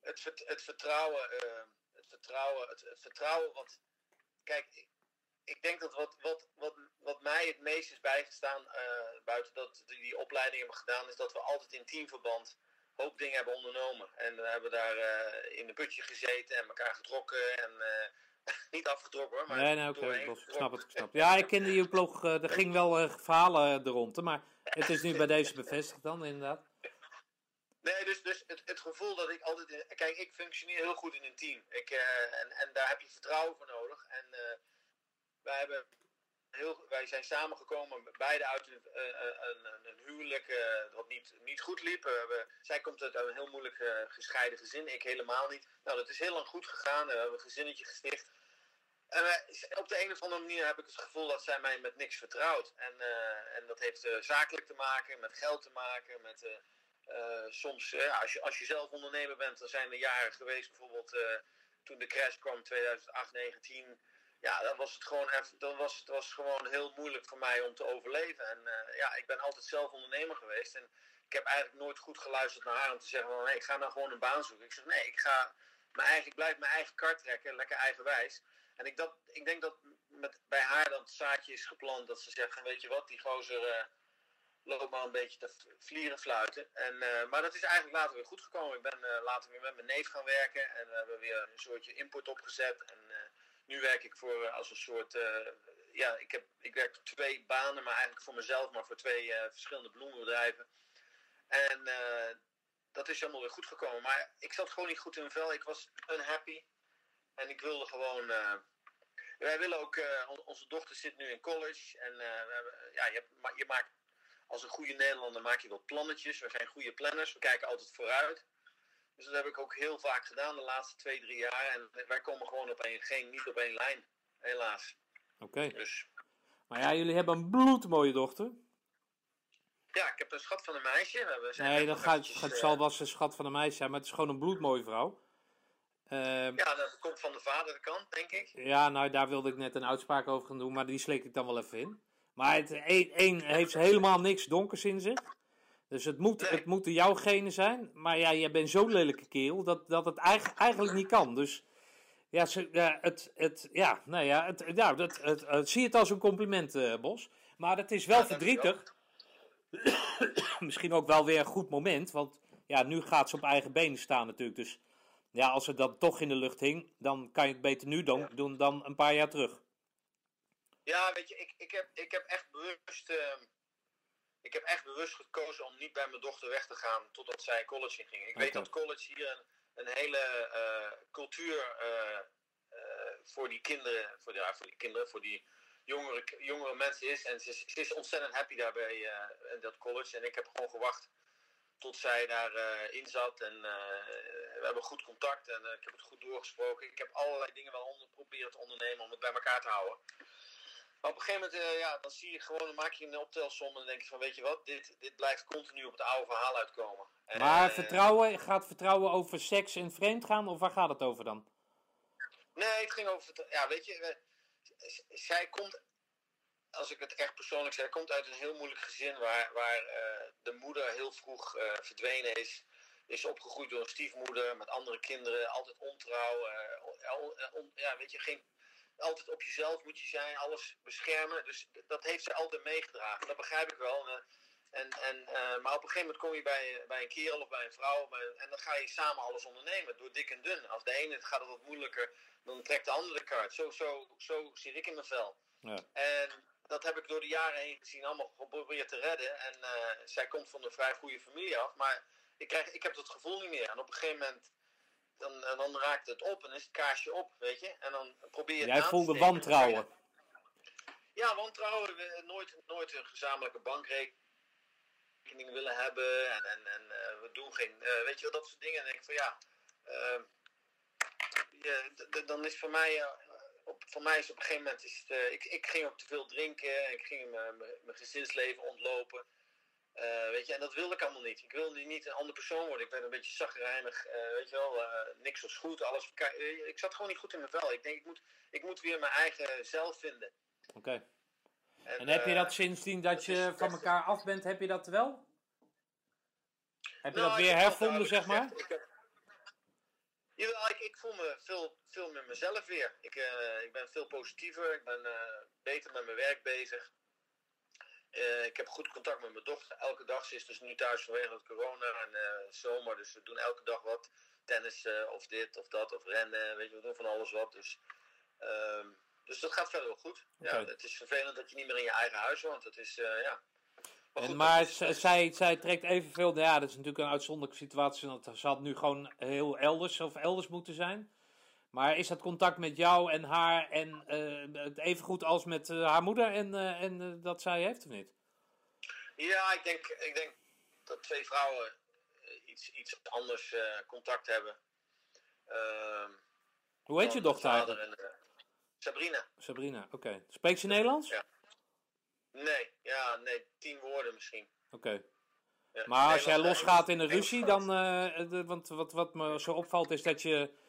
het, vert- het vertrouwen, eh, het vertrouwen, het, het vertrouwen wat. Kijk, ik, denk dat wat, wat, wat, wat mij het meest is bijgestaan, eh, buiten dat die, die opleiding hebben gedaan, is dat we altijd in teamverband hoop dingen hebben ondernomen. En we hebben daar eh, in een putje gezeten en elkaar getrokken en eh, niet afgetrokken hoor. Maar Nee, nee, oké, ik snap het, ik snap het. Ja, ik kende je ploeg, eh, er ging wel verhalen eh, er hè, maar het is nu bij deze bevestigd dan, inderdaad. Nee, dus, dus het, het gevoel dat ik altijd. In, kijk, ik functioneer heel goed in een team. Ik, en, en daar heb je vertrouwen voor nodig. En wij, hebben heel, wij zijn samengekomen, beide uit een, eh, een, een, een huwelijk eh, wat niet, niet goed liep. We zij komt uit een heel moeilijk eh, gescheiden gezin, ik helemaal niet. Nou, dat is heel lang goed gegaan. we hebben een gezinnetje gesticht. En op de een of andere manier heb ik het gevoel dat zij mij met niks vertrouwt. En, eh, en dat heeft eh, zakelijk te maken, met geld te maken, met. eh, eh, soms, eh, als, je, als je zelf ondernemer bent, dan zijn er jaren geweest, bijvoorbeeld eh, toen de crash kwam 2008, 19. Ja, dan was het gewoon, even, dan was, het was gewoon heel moeilijk voor mij om te overleven. En eh, ja, ik ben altijd zelf ondernemer geweest. En ik heb eigenlijk nooit goed geluisterd naar haar om te zeggen: van, nee, ik ga nou gewoon een baan zoeken. Ik zeg: nee, ik, ga mijn eigen, blijf mijn eigen kart trekken, lekker eigenwijs. En ik, dat, ik denk dat met, bij haar dat zaadje is geplant dat ze zegt: van, weet je wat, die gozer. eh, loopt maar een beetje te vlieren fluiten. En, eh, maar dat is eigenlijk later weer goed gekomen. Ik ben later weer met mijn neef gaan werken en we hebben weer een soortje import opgezet. En nu werk ik voor eh, als een soort. eh, ja, ik, heb, ik werk twee banen, maar eigenlijk voor mezelf, maar voor twee eh, verschillende bloemenbedrijven. En dat is allemaal weer goed gekomen. Maar ik zat gewoon niet goed in vel. Ik was unhappy. En ik wilde gewoon. wij willen ook. on- onze dochter zit nu in college. En ja, je, je maakt als een goede Nederlander maak je wat plannetjes. We zijn goede planners. We kijken altijd vooruit. Dus dat heb ik ook heel vaak gedaan de laatste twee, drie jaar. En wij komen gewoon op één, geen, niet op één lijn. Helaas. Oké. Dus Maar ja, jullie hebben een bloedmooie dochter. ja, ik heb een schat van een meisje. We zijn Nee, dat gaat, eventjes, het eh, zal wel eens een schat van een meisje zijn, maar het is gewoon een bloedmooie vrouw. Ehm, Ja, dat komt van de vaderkant, denk ik. Ja, nou, daar wilde ik net een uitspraak over gaan doen, maar die slik ik dan wel even in. Maar het één, één heeft helemaal niks donkers in zich. Dus het, moet, het moeten jouw genen zijn. Maar ja, jij bent zo'n lelijke kerel dat, dat het eigenlijk, eigenlijk niet kan. Dus ja, ze, ja, het, het, ja, nou ja, het, ja het, het, het- zie het als een compliment, eh, Bos. Maar het is wel Ja, verdrietig. Misschien ook wel weer een goed moment, want ja, nu gaat ze op eigen benen staan natuurlijk. Dus ja, als het dan toch in de lucht hing, dan kan je het beter nu doen, doen dan een paar jaar terug. Ja, weet je, ik, ik, heb, ik heb echt bewust. ehm, ik heb echt bewust gekozen om niet bij mijn dochter weg te gaan totdat zij college in ging. Ik weet dat college hier een, een hele eh, cultuur eh, eh, voor die kinderen, voor, die, ja, voor die kinderen, voor die jongere, jongere mensen is. En ze, is- ze is ontzettend happy daarbij in dat college. En ik heb gewoon gewacht tot zij daarin in zat. En we hebben goed contact en ik heb het goed doorgesproken. Ik heb allerlei dingen wel onder, proberen te ondernemen om het bij elkaar te houden. Maar op een gegeven moment, eh, ja, dan zie je gewoon, dan maak je een optelsom en dan denk je van, weet je wat, dit, dit blijft continu op het oude verhaal uitkomen. En, Maar eh, vertrouwen, gaat vertrouwen over seks en vreemd gaan, of waar gaat het over dan? Nee, het ging over, ja, weet je, eh, zij komt, als ik het echt persoonlijk zeg, komt uit een heel moeilijk gezin waar, waar de moeder heel vroeg verdwenen is. Is opgegroeid door een stiefmoeder met andere kinderen, altijd ontrouw. on- on- ja, weet je, geen, altijd op jezelf moet je zijn, alles beschermen. Dus dat heeft ze altijd meegedragen. Dat begrijp ik wel. En, En, en, eh, maar op een gegeven moment kom je bij, bij een kerel of bij een vrouw bij- en dan ga je samen alles ondernemen, door dik en dun. Als de ene het gaat het wat moeilijker, dan trekt de andere de kaart. Zo, zo, zo zit ik in mijn vel. Ja. En dat heb ik door de jaren heen gezien allemaal geprobeerd te redden. En eh, zij komt van een vrij goede familie af, maar ik, krijg, ik heb dat gevoel niet meer. En op een gegeven moment, dan, dan raakt het op en is het kaarsje op, weet je. En dan probeer je het Jij voelde wantrouwen. Ja, wantrouwen. We nooit, nooit een gezamenlijke bankrekening willen hebben. En, en, en eh, we doen geen, eh, weet je wel, dat soort dingen. En dan denk ik van ja, eh, ja, dan is voor mij, op, voor mij is op een gegeven moment, is het, ik, ik ging ook te veel drinken. Ik ging mijn gezinsleven ontlopen. Eh, weet je, en dat wilde ik allemaal niet. Ik wilde niet een andere persoon worden. Ik werd een beetje zagrijnig, eh, weet je wel, eh, niks was goed, alles. Ik zat gewoon niet goed in mijn vel. Ik denk, ik moet, ik moet weer mijn eigen zelf vinden. Oké. En heb je dat sindsdien dat je is- van elkaar af bent, heb je dat wel? Heb je Nou, dat weer hervonden, zeg maar? ik heb- Jawel, ik, ik voel me veel, veel meer mezelf weer. Ik, ik ben veel positiever, ik ben beter met mijn werk bezig. Eh, ik heb goed contact met mijn dochter. Elke dag, ze is dus nu thuis vanwege het corona en eh, zomer. Dus we doen elke dag wat. Tennis eh, of dit of dat of rennen. Weet je, we doen van alles wat. Dus, ehm, dus dat gaat verder wel goed. Ja, het is vervelend dat je niet meer in je eigen huis woont. Het is, eh, ja. Maar En maar dat is- zij, zij trekt evenveel. Ja, dat is natuurlijk een uitzonderlijke situatie. Want ze had nu gewoon heel elders of elders moeten zijn. Maar is dat contact met jou en haar en eh, het even goed als met eh, haar moeder en, eh, en eh, dat zij heeft of niet? Ja, ik denk, ik denk dat twee vrouwen eh, iets, iets anders eh, contact hebben. Ehm, Hoe heet je dochter vader eigenlijk? en, eh, Sabrina. Sabrina, oké. Spreekt ze Nederlands? Ja. Nee, ja, nee, tien woorden misschien. Oké. Ja, Maar als jij losgaat in een ruzie, dan. eh, de- want wat, wat me zo opvalt is dat je.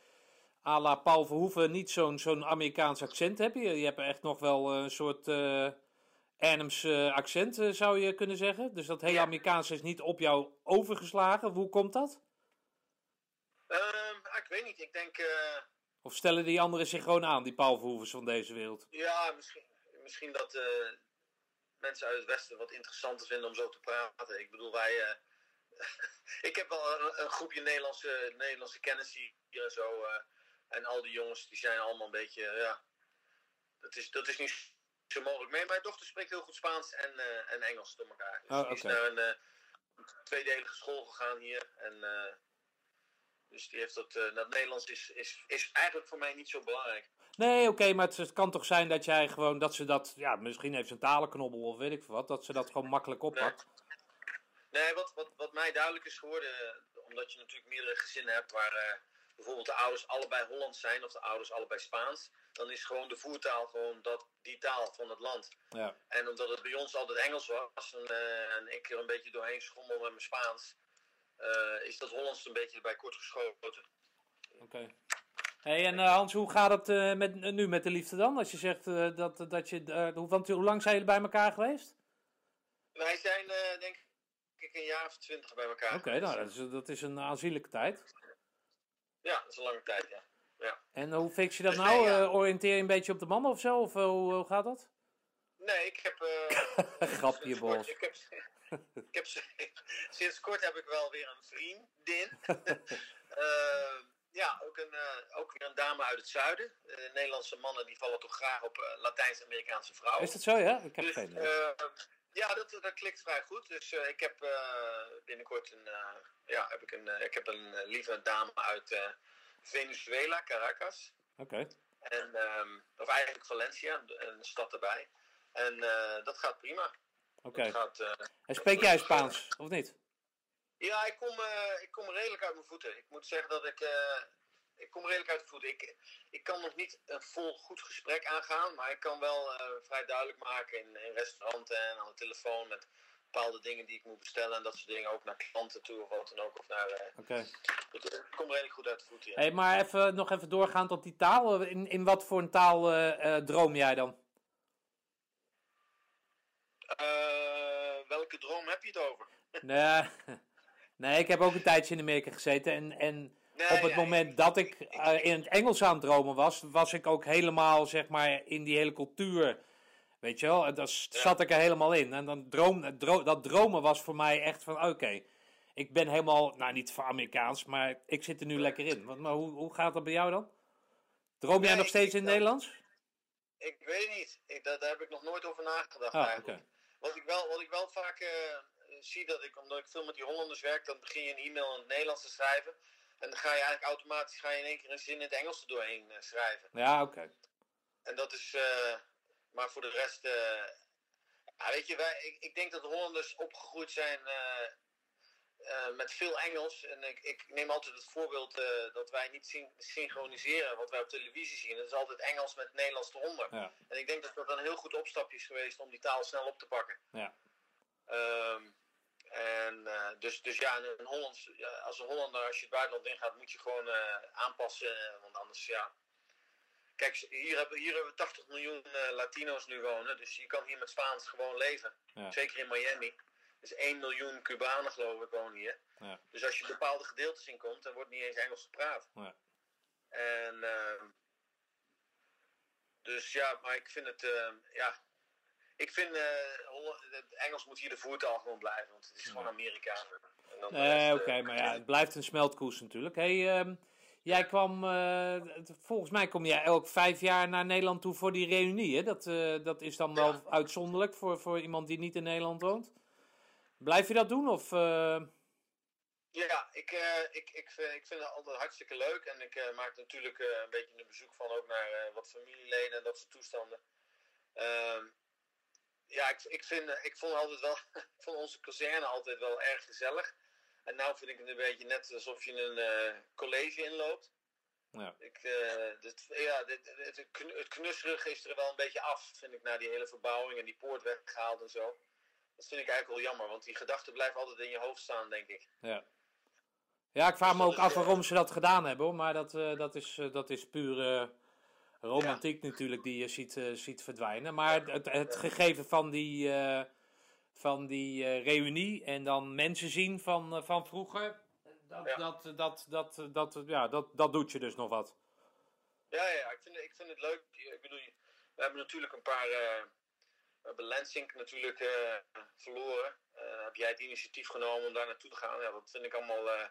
À la Paul Verhoeven niet zo'n zo'n Amerikaans accent hebt. Je, je hebt echt nog wel een soort. eh Arnhems eh, accent, eh, zou je kunnen zeggen. Dus dat hele. Amerikaans is niet op jou overgeslagen. Hoe komt dat? Ah, ik weet niet, ik denk, eh, Of stellen die anderen zich gewoon aan, die Paul Verhoevens van deze wereld? ja, misschien, misschien dat eh, mensen uit het Westen wat interessanter vinden om zo te praten. Ik bedoel, wij. eh, ik heb wel een, een groepje Nederlandse, Nederlandse kennissen hier en zo. eh, en al die jongens die zijn allemaal een beetje. ja, dat is, dat is niet zo mogelijk. mee. mijn dochter spreekt heel goed Spaans en, eh, en Engels door elkaar. Dus Oh, die is naar een eh, tweedelige school gegaan hier. En, eh, dus die heeft dat. dat Nederlands is, is, is eigenlijk voor mij niet zo belangrijk. Nee, oké, maar het, het kan toch zijn dat jij gewoon. dat ze dat. ja, misschien heeft ze een talenknobbel of weet ik veel wat. dat ze dat gewoon makkelijk oppakt. Nee, wat, wat, wat mij duidelijk is geworden, omdat je natuurlijk meerdere gezinnen hebt waar bijvoorbeeld de ouders allebei Hollands zijn of de ouders allebei Spaans, dan is gewoon de voertaal gewoon dat, die taal van het land. Ja. En omdat het bij ons altijd Engels was en, eh, en ik er een beetje doorheen schommel met mijn Spaans, eh, is dat Hollands een beetje erbij kort geschoten. Oké. Hey, en eh, Hans, hoe gaat het met, nu met de liefde dan? Als je zegt dat, dat je. hoe, want, hoe lang zijn jullie bij elkaar geweest? Wij zijn denk ik een jaar of twintig bij elkaar. Oké, nou, dat is, dat is een aanzienlijke tijd. Ja, dat is een lange tijd, ja. ja. En hoe fix je dat Dus nou? nee, ja. Eh, oriënteer je een beetje op de mannen of zo? Of eh, hoe, hoe gaat dat? Nee, ik heb. eh, Grapje, Bos. Ik heb, ik heb, sinds kort heb ik wel weer een vriendin. Ja, ook, een, ook weer een dame uit het zuiden. Nederlandse mannen die vallen toch graag op eh, Latijns-Amerikaanse vrouwen. Is dat zo, ja? Ik heb Dus, geen idee. Ja, dat, dat klikt vrij goed. Dus eh, ik heb eh, binnenkort een, eh, ja, heb ik een, ik heb een lieve dame uit Venezuela, Caracas. Oké. En, ehm, of eigenlijk Valencia, een stad erbij. En dat gaat prima. Oké. Eh, En spreek jij Spaans, of niet? ja, ik kom, ik kom redelijk uit mijn voeten. Ik moet zeggen dat ik. Ik kom redelijk uit de voeten. Ik, ik kan nog niet een vol goed gesprek aangaan, maar ik kan wel eh, vrij duidelijk maken in, in restauranten en aan de telefoon met bepaalde dingen die ik moet bestellen en dat soort dingen ook naar klanten toe of wat dan ook. Of naar, Oké. ik kom redelijk goed uit de voeten. Hey, maar even, nog even doorgaand op die taal. In, in wat voor een taal eh, droom jij dan? Welke droom heb je het over? Nee, nee, ik heb ook een tijdje in Amerika gezeten. En, en Nee, op het ja, moment ik- dat ik eh, in het Engels aan het dromen was, was ik ook helemaal zeg maar in die hele cultuur Weet je wel, en daar zat ik er helemaal in. En dan droom, dro- dat dromen was voor mij echt van, oké, ik ben helemaal, nou niet voor Amerikaans, maar ik zit er nu lekker in. Want, maar hoe, hoe gaat dat bij jou dan? Droom jij Nee, nog steeds in dat- Nederlands? Ik weet niet. Ik, daar, daar heb ik nog nooit over nagedacht Ah, eigenlijk. Wat, ik wel, wat ik wel vaak eh, zie, dat ik, omdat ik veel met die Hollanders werk, dan begin je een e-mail in het Nederlands te schrijven. En dan ga je eigenlijk automatisch ga je in één keer een zin in het Engels er doorheen eh, schrijven. Ja, oké. En dat is, eh, maar voor de rest, eh, ja, weet je, wij, ik, ik denk dat de Hollanders opgegroeid zijn met veel Engels. En ik, ik neem altijd het voorbeeld dat wij niet syn- synchroniseren wat wij op televisie zien. Dat is altijd Engels met Nederlands eronder. Ja. En ik denk dat dat een heel goed opstapje is geweest om die taal snel op te pakken. Ja. Dus, dus ja, een Hollands, als een Hollander, als je het buitenland ingaat, moet je gewoon eh, aanpassen. eh, Want anders, ja. Kijk, hier hebben, hier hebben we 80 miljoen eh, Latino's nu wonen. Dus je kan hier met Spaans gewoon leven. Ja. Zeker in Miami. Dus 1 miljoen Cubanen, geloof ik, wonen hier. Ja. Dus als je bepaalde gedeeltes in komt, dan wordt niet eens Engels gepraat. Ja. En. ehm, dus ja, maar ik vind het. ehm, ja. Ik vind. eh, het Engels moet hier de voertaal gewoon blijven. Want het is gewoon Amerika. Nee, oké, eh, maar ja, het blijft een smeltkoers natuurlijk. Hey, ehm, jij kwam, eh, volgens mij kom jij elk vijf jaar naar Nederland toe voor die reunie. Hè? Dat, eh, dat is dan wel Ja. uitzonderlijk voor, voor iemand die niet in Nederland woont. Blijf je dat doen? Of, eh, Ja, ik, eh, ik, ik, vind, ik vind het altijd hartstikke leuk. En ik eh, maak natuurlijk eh, een beetje een bezoek van ook naar eh, wat familieleden en dat soort toestanden. Ja, ik, ik, vind, eh, ik vond altijd wel, ik vond onze kazerne altijd wel erg gezellig. En nu vind ik het een beetje net alsof je een eh, college inloopt. ja. Ik, eh, dit, ja, dit, het, het knusserige is er wel een beetje af, vind ik, na die hele verbouwing en die poort weggehaald en zo. Dat vind ik eigenlijk wel jammer, want die gedachten blijven altijd in je hoofd staan, denk ik. Ja. ja, ik vraag me Dus ook af waarom ze dat gedaan hebben, hoor. maar dat, dat, is, dat is puur romantiek natuurlijk die je ziet, eh, ziet verdwijnen. Maar het, het gegeven van die, eh, van die eh, reunie en dan mensen zien van, van vroeger, dat, Ja. dat, dat, dat, dat, ja, dat, dat doet je dus nog wat. Ja, ja, ik vind, ik vind het leuk. Ik bedoel, we hebben natuurlijk een paar. we hebben natuurlijk verloren. Heb jij het initiatief genomen om daar naartoe te gaan? Ja, dat vind ik allemaal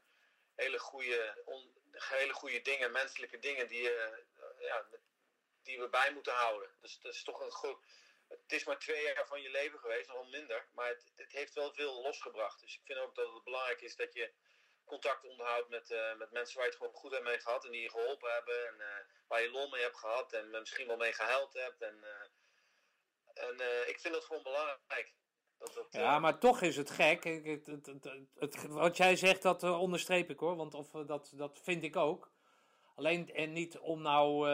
hele, goede, hele goede dingen, menselijke dingen die, eh, ja, die we bij moeten houden. Dus dat is toch een goed. Het is maar twee jaar van je leven geweest, nog minder. Maar het, het heeft wel veel losgebracht. Dus ik vind ook dat het belangrijk is dat je contact onderhoudt met, eh, met mensen waar je het gewoon goed hebt mee gehad. En die je geholpen hebben. En eh, waar je lol mee hebt gehad. En misschien wel mee gehuild hebt. En, eh, en ik vind dat gewoon belangrijk. Dat, dat, Ja, maar toch is het gek. Het- het- wat jij zegt, dat onderstreep ik hoor. Want of, dat, dat vind ik ook. Alleen en niet om nou,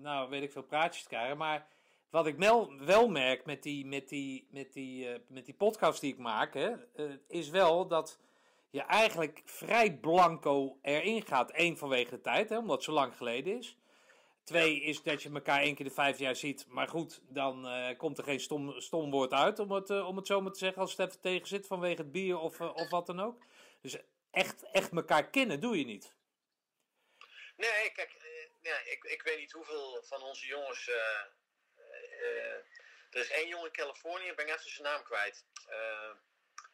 nou, weet ik veel, praatjes te krijgen. Maar wat ik wel, wel merk met die, met, die, met, die, eh, met die podcast die ik maak, hè, eh, is wel dat je eigenlijk vrij blanco erin gaat. Eén, vanwege de tijd, hè, omdat het zo lang geleden is. Twee is dat je elkaar één keer de vijf jaar ziet. Maar goed, dan eh, komt er geen stom, stom woord uit, om het, eh, om het zo maar te zeggen, als het even tegen zit vanwege het bier of, eh, of wat dan ook. Dus echt, echt elkaar kennen doe je niet. Nee, kijk, nee, ik, ik weet niet hoeveel van onze jongens. eh, eh, er is één jongen in Californië, ik ben even zijn naam kwijt. Eh,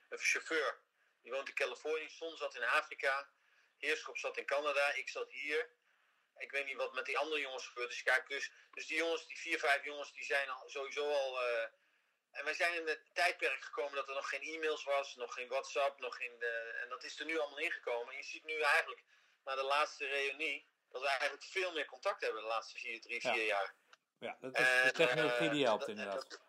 een chauffeur. Die woont in Californië, Son zat in Afrika. Heerschop zat in Canada, ik zat hier. Ik weet niet wat met die andere jongens gebeurd is. Kijk, dus, dus die jongens, die vier, vijf jongens, die zijn al, sowieso al. en wij zijn in het tijdperk gekomen dat er nog geen e-mails was, nog geen WhatsApp, nog geen. en dat is er nu allemaal ingekomen. En je ziet nu eigenlijk, na de laatste reunie, dat we eigenlijk veel meer contact hebben de laatste vier, drie, Ja. vier jaar. Ja, dat is de En, technologie eh, die helpt dat- inderdaad. dat-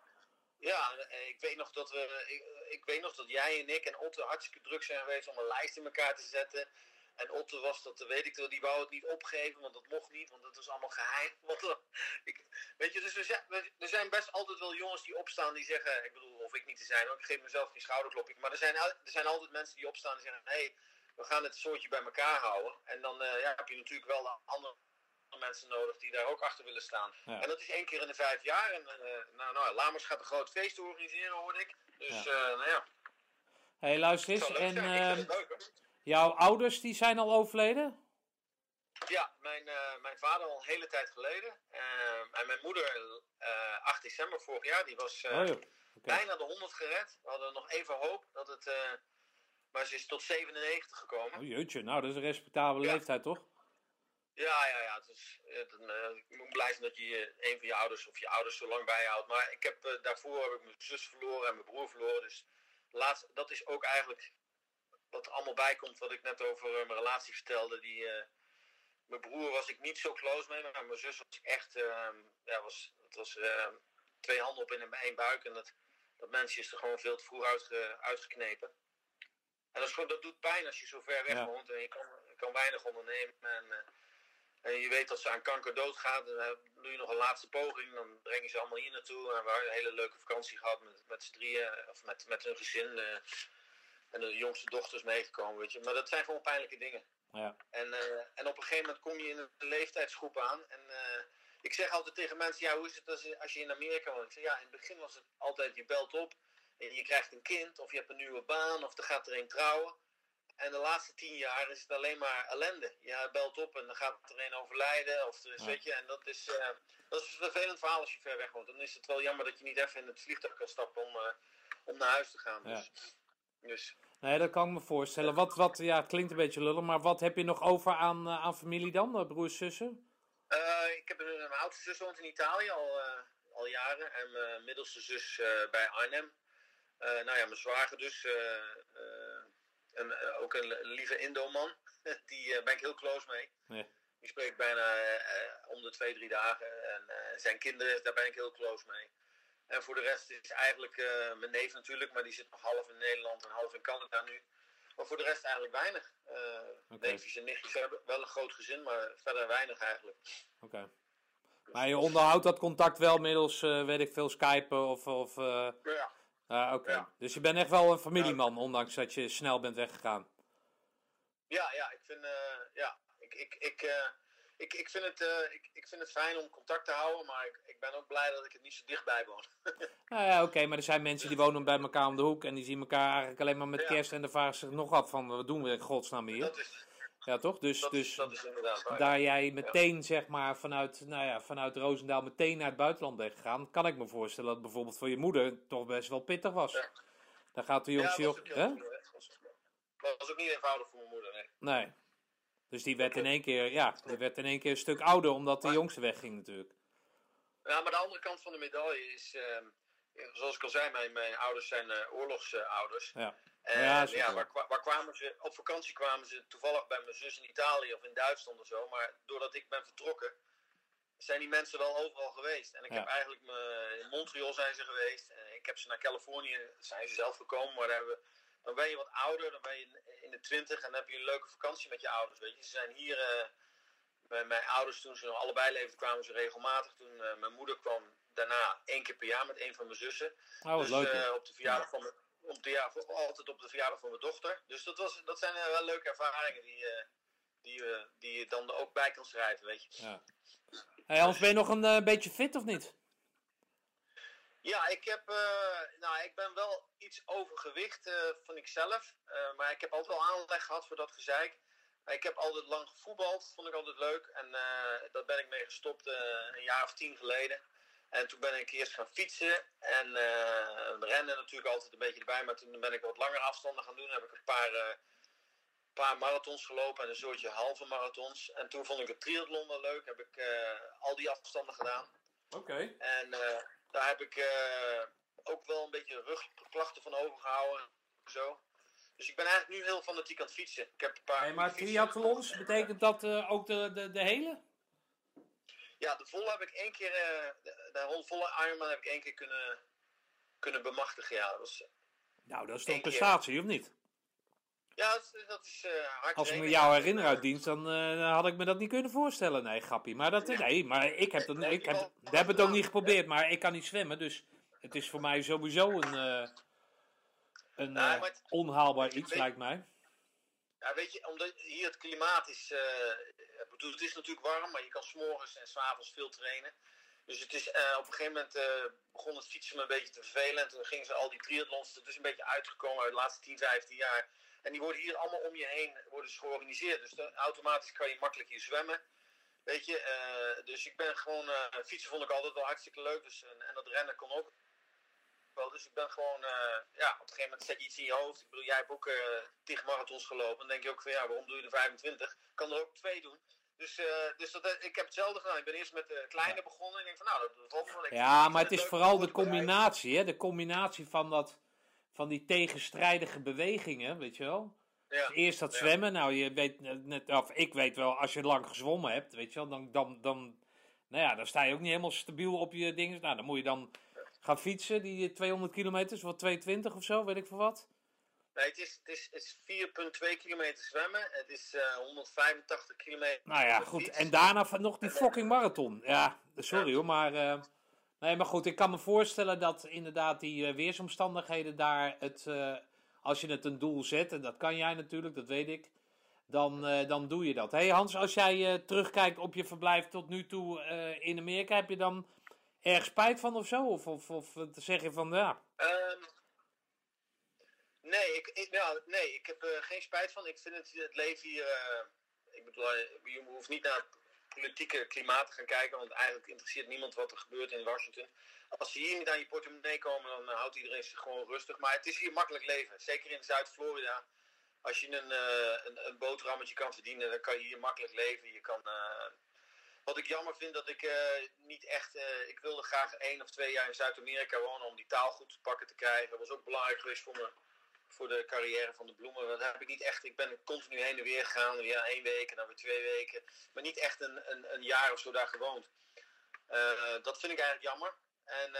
ja, ik weet nog dat we. Ik, ik weet nog dat jij en ik en Otto hartstikke druk zijn geweest om een lijst in elkaar te zetten. En Otto was dat, weet ik wel, die wou het niet opgeven, want dat mocht niet, want dat was allemaal geheim. Want, eh, ik, weet je, dus we zijn, er zijn best altijd wel jongens die opstaan die zeggen, ik bedoel, of ik niet te zijn, hoor, ik geef mezelf die schouderklopje. Maar er zijn, er zijn altijd mensen die opstaan en zeggen, hé, hey, we gaan het soortje bij elkaar houden. En dan eh, ja, heb je natuurlijk wel de andere mensen nodig die daar ook achter willen staan. Ja. En dat is één keer in de vijf jaar. En eh, nou, nou, Lamers gaat een groot feest organiseren, hoorde ik. Dus Ja. eh, nou ja, hey, luister eens. En leuk hoor. jouw ouders die zijn al overleden? Ja, mijn, mijn vader al een hele tijd geleden. En mijn moeder, eh 8 december vorig jaar, die was Oh, bijna de 100 gered. We hadden nog even hoop dat het. Maar ze is tot 97 gekomen. Oh, jeetje, nou, dat is een respectabele Ja. leeftijd, toch? Ja, ja, ja. Het is, het, eh, ik moet blij zijn dat je eh, een van je ouders of je ouders zo lang bij je houdt. Maar ik heb, eh, daarvoor heb ik mijn zus verloren en mijn broer verloren. Dus laatst, dat is ook eigenlijk wat er allemaal bij komt. Wat ik net over mijn relatie vertelde. Die, mijn broer was ik niet zo close mee, maar mijn zus was echt. eh, ja, was, het was eh, twee handen op in één buik. En dat, dat mensje is er gewoon veel te vroeg uitge, uitgeknepen. En dat, is gewoon, dat doet pijn als je zo ver weg Ja. woont en je kan, weinig ondernemen. En, eh, en je weet dat ze aan kanker doodgaat. Dan doe je nog een laatste poging. Dan breng je ze allemaal hier naartoe. En we hebben een hele leuke vakantie gehad met, met z'n drieën. Of met, met hun gezin. eh, en de jongste dochter is meegekomen. Weet je. Maar dat zijn gewoon pijnlijke dingen. Ja. En, eh, en op een gegeven moment kom je in een leeftijdsgroep aan. En ik zeg altijd tegen mensen: ja, hoe is het als, je- als je in Amerika woont? Ik zeg, ja, in het begin was het altijd: je belt op. En je krijgt een kind. Of je hebt een nieuwe baan. Of er gaat er een trouwen. En de laatste tien jaar is het alleen maar ellende. Je belt op en dan gaat er een overlijden. Of er is, Ja. weet je, en dat is, eh, dat is een vervelend verhaal als je ver weg woont. Dan is het wel jammer dat je niet even in het vliegtuig kan stappen om, eh, om naar huis te gaan. Ja. Dus, dus Nee, dat kan ik me voorstellen. Wat, wat, ja, het klinkt een beetje lullig, maar wat heb je nog over aan, eh, aan familie dan? Broers, zussen? Ik heb een, mijn oudste zus woont in Italië al, al jaren. En mijn middelste zus bij Arnhem. Eh, nou ja, mijn zwager dus. eh, eh, een, ook een lieve Indo-man. Die eh, ben ik heel close mee. Nee. Die spreek ik bijna om de twee, drie dagen. En eh, zijn kinderen, daar ben ik heel close mee. En voor de rest is eigenlijk eh, mijn neef natuurlijk. Maar die zit nog half in Nederland en half in Canada nu. Maar voor de rest eigenlijk weinig. Eh. Neefjes en nichtjes hebben wel een groot gezin, maar verder weinig eigenlijk. Oké. Maar je onderhoudt dat contact wel middels, eh, weet ik veel, Skype of... of eh, Ja. Ah, Oké. Ja. Dus je bent echt wel een familieman, ondanks dat je snel bent weggegaan. Ja, ja, ik vind, eh, ja, ik, ik, ik, eh, ik, ik, vind het, eh, ik, ik vind het fijn om contact te houden, maar ik, ik ben ook blij dat ik het niet zo dichtbij woon. Nou ja, oké, maar er zijn mensen die wonen bij elkaar om de hoek en die zien elkaar eigenlijk alleen maar met Ja. kerst en dan vragen zich nog af van, wat doen we in godsnaam hier? dat is, Ja, toch? Dus, dat, dus dat is waar. daar jij meteen, zeg maar, vanuit, nou ja, vanuit Roosendaal meteen naar het buitenland bent gegaan, kan ik me voorstellen dat het bijvoorbeeld voor je moeder toch best wel pittig was. Ja. Dan gaat de jongste joch... heel hè? goed, was, was ook niet eenvoudig voor mijn moeder, nee. Nee. Dus die werd in één keer, ja, die werd in één keer een stuk ouder omdat de jongste wegging natuurlijk. Ja, maar de andere kant van de medaille is, ehm, zoals ik al zei, mijn, mijn ouders zijn eh, oorlogsouders. Ja. En Ja, ja, zeker. waar, kwa- waar kwamen ze? Op vakantie kwamen ze toevallig bij mijn zus in Italië of in Duitsland of zo. Maar doordat ik ben vertrokken, zijn die mensen wel overal geweest. En ik Ja. heb eigenlijk me, in Montreal zijn ze geweest. En ik heb ze naar Californië, zijn ze zelf gekomen. Maar hebben, dan ben je wat ouder, dan ben je in de twintig en dan heb je een leuke vakantie met je ouders. Weet je. Ze zijn hier, eh, bij mijn ouders toen ze nog allebei leefden, kwamen ze regelmatig. Toen eh, mijn moeder kwam daarna één keer per jaar met een van mijn zussen. Oh, Dus leuk. eh, op de verjaardag van mijn, op de, ja, altijd op de verjaardag van mijn dochter. Dus dat, was, dat zijn eh, wel leuke ervaringen die, eh, die, eh, die je dan ook bij kan schrijven, weet je. Ja. Hey, Hans, ben je nog een beetje fit of niet? Ja, ik, heb, nou, ik ben wel iets overgewicht eh van ikzelf. Eh, maar ik heb altijd wel aanleg gehad voor dat gezeik. Ik heb altijd lang gevoetbald, vond ik altijd leuk. En daar ben ik mee gestopt een jaar of tien geleden. En toen ben ik eerst gaan fietsen en eh, rennen natuurlijk altijd een beetje erbij. Maar toen ben ik wat langere afstanden gaan doen. Dan heb ik een paar, eh, paar marathons gelopen en een soortje halve marathons. En toen vond ik het triathlon wel leuk. Heb ik eh, al die afstanden gedaan. Oké. En daar heb ik ook wel een beetje rugklachten van overgehouden. Zo. Dus ik ben eigenlijk nu heel fanatiek aan het fietsen. Ik heb een paar Hey, maar triathlons, betekent dat ook de, de, de hele? Ja, de volle heb ik één keer, eh, de, de volle Ironman heb ik één keer kunnen, kunnen bemachtigen. Ja, dat was, Nou, dat is toch een keer. prestatie, of niet? ja dat, is- dat is eh hard Als ik me jou herinner uit dienst, dan eh, had ik me dat niet kunnen voorstellen. Nee, grappie. Maar, dat, nee, maar ik heb, dat, ik heb, ik heb het ook niet geprobeerd, maar ik kan niet zwemmen. Dus het is voor mij sowieso een, eh, een eh, het- onhaalbaar iets, weet- lijkt mij. Ja, weet je, omdat hier het klimaat is. eh, het is natuurlijk warm, maar je kan s'morgens en s'avonds veel trainen. Dus het is, eh, op een gegeven moment eh, begon het fietsen me een beetje te vervelen. En toen gingen ze al die triathlons. Het is een beetje uitgekomen uit de laatste 10, 15 jaar. En die worden hier allemaal om je heen worden georganiseerd. Dus dan, automatisch kan je makkelijk hier zwemmen. Weet je, dus ik ben gewoon, fietsen vond ik altijd wel hartstikke leuk. Dus, en dat rennen kon ook wel. Dus ik ben gewoon, eh, ja, op een gegeven moment zet je iets in je hoofd. Ik bedoel, jij hebt ook eh tig marathons gelopen. Dan denk je ook van, ja, waarom doe je er 25? Ik kan er ook twee doen. Dus, eh, dus dat, ik heb hetzelfde gedaan. Ik ben eerst met de kleine begonnen. En ik denk van, nou, dat valt wel. Ja, maar het is vooral de combinatie, hè? De combinatie van, dat, van die tegenstrijdige bewegingen, weet je wel? Ja. Dus eerst dat Ja. zwemmen, nou, je weet net, of ik weet wel, als je lang gezwommen hebt, weet je wel, dan, dan, dan, nou ja, dan sta je ook niet helemaal stabiel op je dingen. Nou, dan moet je dan gaan fietsen, die 200 kilometer, wat 220 of zo, weet ik veel wat. Nee, het is, het is, het is 4,2 kilometer zwemmen. Het is eh 185 kilometer. Nou ja, goed. fiets. En daarna van nog die fucking marathon. Ja, sorry hoor, maar. eh, nee, maar goed, ik kan me voorstellen dat inderdaad die eh, weersomstandigheden daar het. eh, als je het een doel zet, en dat kan jij natuurlijk, dat weet ik. Dan, eh, dan doe je dat. Hé hey Hans, als jij eh, terugkijkt op je verblijf tot nu toe eh, in Amerika, heb je dan erg spijt van of zo? Of, of, of eh, zeg je van ja. Ehm, nee, ik, nou, nee, ik heb er geen spijt van. Ik vind het, het leven hier. eh, ik bedoel, eh, je hoeft niet naar politieke klimaat te gaan kijken, want eigenlijk interesseert niemand wat er gebeurt in Washington. Als ze hier niet aan je portemonnee komen, dan eh, houdt iedereen zich gewoon rustig. Maar het is hier makkelijk leven. Zeker in Zuid-Florida. Als je een, eh, een, een boterhammetje kan verdienen, dan kan je hier makkelijk leven. Je kan. eh, wat ik jammer vind, dat ik eh, niet echt. eh, ik wilde graag één of twee jaar in Zuid-Amerika wonen om die taal goed te pakken te krijgen. Dat was ook belangrijk geweest voor, me, voor de carrière van de bloemen. Dat heb ik niet echt. Ik ben continu heen en weer gegaan. Weer één week en dan weer twee weken. Maar niet echt een, een, een jaar of zo daar gewoond. Eh, dat vind ik eigenlijk jammer. En,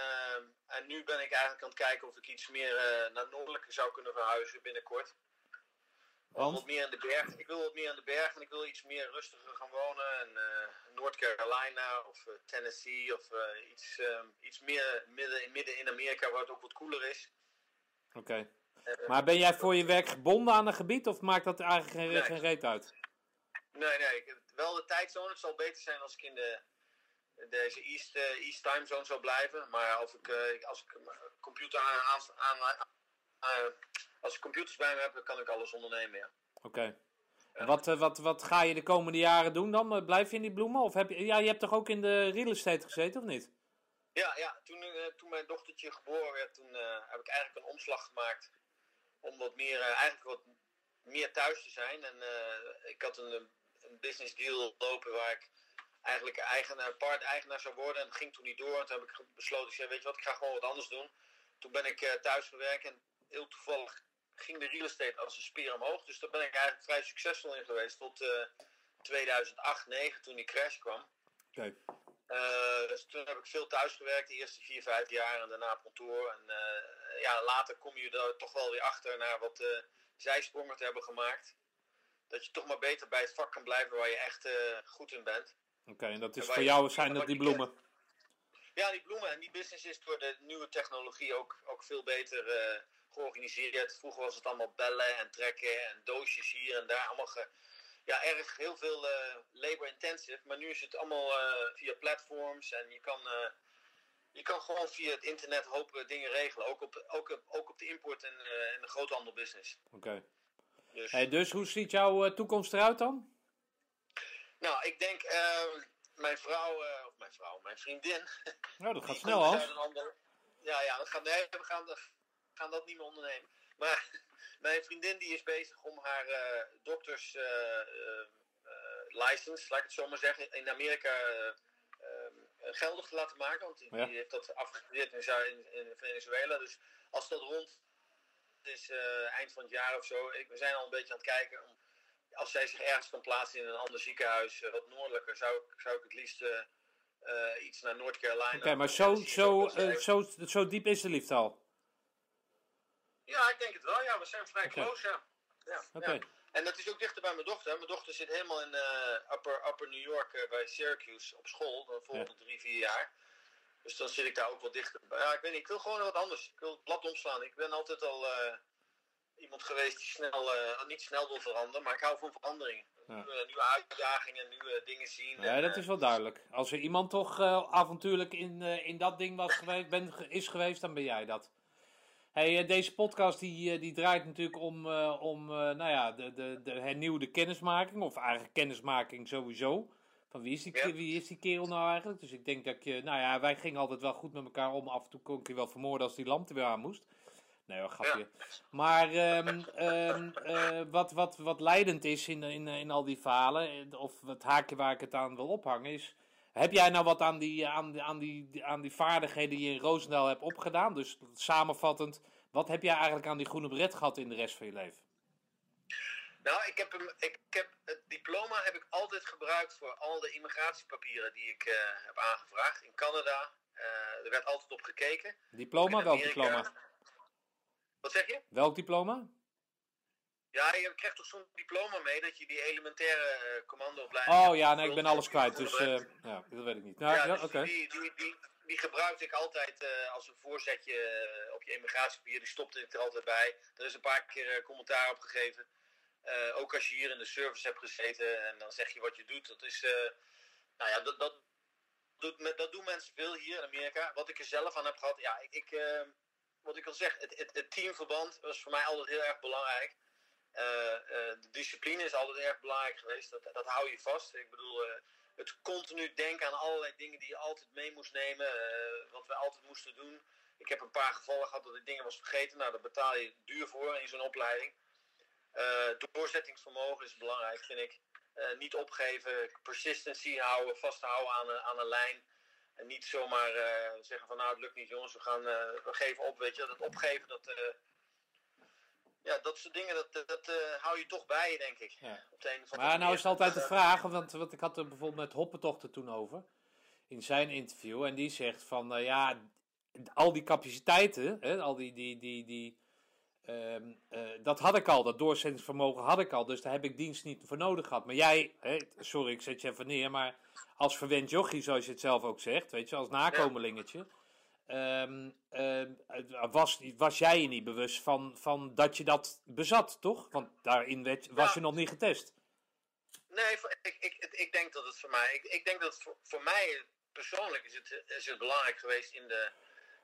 en nu ben ik eigenlijk aan het kijken of ik iets meer naar noordelijke zou kunnen verhuizen binnenkort. Want? Wat meer in de berg. Ik wil wat meer in de berg en ik wil iets meer rustiger gaan wonen. En eh North Carolina of eh, Tennessee of eh, iets, eh, iets meer midden, midden in Amerika waar het ook wat koeler is. Oké. Maar ben jij voor je werk gebonden aan een gebied of maakt dat eigenlijk geen, Nee. geen reet uit? Nee, nee, ik, wel de tijdzone. Het zal beter zijn als ik in de, deze East, East Time Zone zou blijven. Maar als ik, als ik mijn computer aan- aan- als ik computers bij me heb, dan kan ik alles ondernemen. Ja. Oké. En Wat, eh, wat, wat ga je de komende jaren doen dan? Eh, Blijf je in die bloemen? Of heb je, ja, je hebt toch ook in de real estate gezeten, of niet? Ja, ja toen, eh, toen mijn dochtertje geboren werd, toen eh, heb ik eigenlijk een omslag gemaakt. Om wat meer, eh, eigenlijk wat meer thuis te zijn. En eh, ik had een, een business deal lopen waar ik eigenlijk eigenaar, part-eigenaar zou worden. En dat ging toen niet door. En toen heb ik besloten, ik zei, weet je wat, ik ga gewoon wat anders doen. Toen ben ik eh, thuis gewerkt en heel toevallig ging de real estate als een speer omhoog. Dus daar ben ik eigenlijk vrij succesvol in geweest tot eh 2008, 2009 toen die crash kwam. Oké. Eh, dus toen heb ik veel thuis gewerkt, de eerste vier, vijf jaar en daarna op kantoor. En eh, ja, later kom je er toch wel weer achter naar wat eh, zijsprongen te hebben gemaakt. Dat je toch maar beter bij het vak kan blijven waar je echt eh, goed in bent. Oké, en dat is En voor jou zijn dat die bloemen. Ja, die bloemen en die business is door de nieuwe technologie ook, ook veel beter eh, georganiseerd. Vroeger was het allemaal bellen en trekken en doosjes hier en daar. Allemaal ge- ja, erg heel veel eh, labor intensive. Maar nu is het allemaal eh, via platforms en je kan, eh, je kan gewoon via het internet hopen dingen regelen. Ook op, ook, op- ook op de import en, eh, en de groothandelbusiness. Oké. Dus, Hey, dus hoe ziet jouw eh, toekomst eruit dan? nou, ik denk ehm, mijn vrouw, eh, of mijn vrouw, mijn vriendin. Nou, dat gaat snel, ander- Ja, ja, dat gaat, nee, we gaan, gaan dat niet meer ondernemen. Maar mijn vriendin die is bezig om haar eh, dokters eh, eh, license, laat ik het zo maar zeggen, in Amerika eh, eh, geldig te laten maken. Want die, Ja. die heeft dat afgestudeerd in, in, Venezuela. Dus als dat rond is, eind van het jaar of zo, ik, we zijn al een beetje aan het kijken. Om, als zij zich ergens kan plaatsen in een ander ziekenhuis, wat noordelijker, zou ik, zou ik het liefst iets naar North Carolina. Oké, maar zo, zo, zo, zo diep is de liefde al. Ja, ik denk het wel. Ja, we zijn vrij Oké. close, ja. ja. En dat is ook dichter bij mijn dochter. Mijn dochter zit helemaal in eh, upper, upper New York eh, bij Syracuse op school. De volgende drie, vier jaar. Dus dan zit ik daar ook wat dichter bij. Ja, ik weet niet. Ik wil gewoon wat anders. Ik wil het blad omslaan. Ik ben altijd al eh, iemand geweest die snel, niet snel wil veranderen. Maar ik hou van verandering. Ja. Nieuwe, nieuwe uitdagingen, nieuwe dingen zien. Ja, En, dat is wel duidelijk. Als er iemand toch avontuurlijk in, in dat ding was geweest, ben, is geweest, dan ben jij dat. Hey, eh, deze podcast die, eh, die draait natuurlijk om, eh, om nou ja, de, de, de hernieuwde kennismaking. Of eigenlijk kennismaking sowieso. Van wie is, die, Ja. wie is die kerel nou eigenlijk? Dus ik denk dat je... Nou ja, wij gingen altijd wel goed met elkaar om. Af en toe kon ik je wel vermoorden als die lamp er weer aan moest. Nee hoor, grapje. Maar ehm, ehm, eh, wat, wat, wat leidend is in, in, in al die verhalen, of het haakje waar ik het aan wil ophangen, is... Heb jij nou wat aan die, aan, die- aan, die, aan die vaardigheden die je in Roosendaal hebt opgedaan? Dus samenvattend, wat heb jij eigenlijk aan die groene bret gehad in de rest van je leven? Nou, ik heb, hem, ik, heb het diploma heb ik altijd gebruikt voor al de immigratiepapieren die ik eh, heb aangevraagd in Canada. Eh, er werd altijd op gekeken. Diploma? Welk diploma? Wat zeg je? Welk diploma? Ja, je krijgt toch zo'n diploma mee dat je die elementaire eh, commandoopleiding. Oh ja, nee, ik ben alles kwijt, dus eh, ja, dat weet ik niet. Nou, ja, dus die, die, die, die gebruikte ik altijd eh, als een voorzetje op je immigratiepapier. Die stopte ik er altijd bij. Er is een paar keer commentaar op gegeven. Ook als je hier in de service hebt gezeten en dan zeg je wat je doet. Dat is, nou ja, dat, dat, doet, dat doen mensen veel hier in Amerika. Wat ik er zelf aan heb gehad, ja, ik, ik, wat ik al zeg, het, het, het teamverband was voor mij altijd heel erg belangrijk. Eh, eh, de discipline is altijd erg belangrijk geweest. Dat, dat hou je vast. Ik bedoel, eh, het continu denken aan allerlei dingen die je altijd mee moest nemen. wat we altijd moesten doen. Ik heb een paar gevallen gehad dat ik dingen was vergeten. Nou, daar betaal je duur voor in zo'n opleiding. Doorzettingsvermogen is belangrijk, vind ik. Niet opgeven, persistency houden, vasthouden aan, aan een lijn. En niet zomaar zeggen van nou het lukt niet jongens, we, gaan, we geven op. Weet je, dat opgeven, dat, ja, dat soort dingen, dat, dat, eh, hou je toch bij denk ik. Ja. Op de Maar nou manier. is het altijd de vraag, want, want ik had er bijvoorbeeld met Hoppentochter toen over. In zijn interview. En die zegt van, eh, ja, al die capaciteiten, hè, al die, die, die, die ehm, eh, dat had ik al, dat doorzettingsvermogen had ik al. Dus daar heb ik dienst niet voor nodig gehad. Maar jij, hè, sorry ik zet je even neer, maar als verwend jochie, zoals je het zelf ook zegt, weet je, als nakomelingetje. Ehm, ehm, was, was jij je niet bewust van, van dat je dat bezat, toch? Want daarin werd, was je nog niet getest. Nee, ik, ik, ik, denk dat het voor mij. Ik, ik denk dat het voor, voor mij persoonlijk is het, is het belangrijk geweest in de.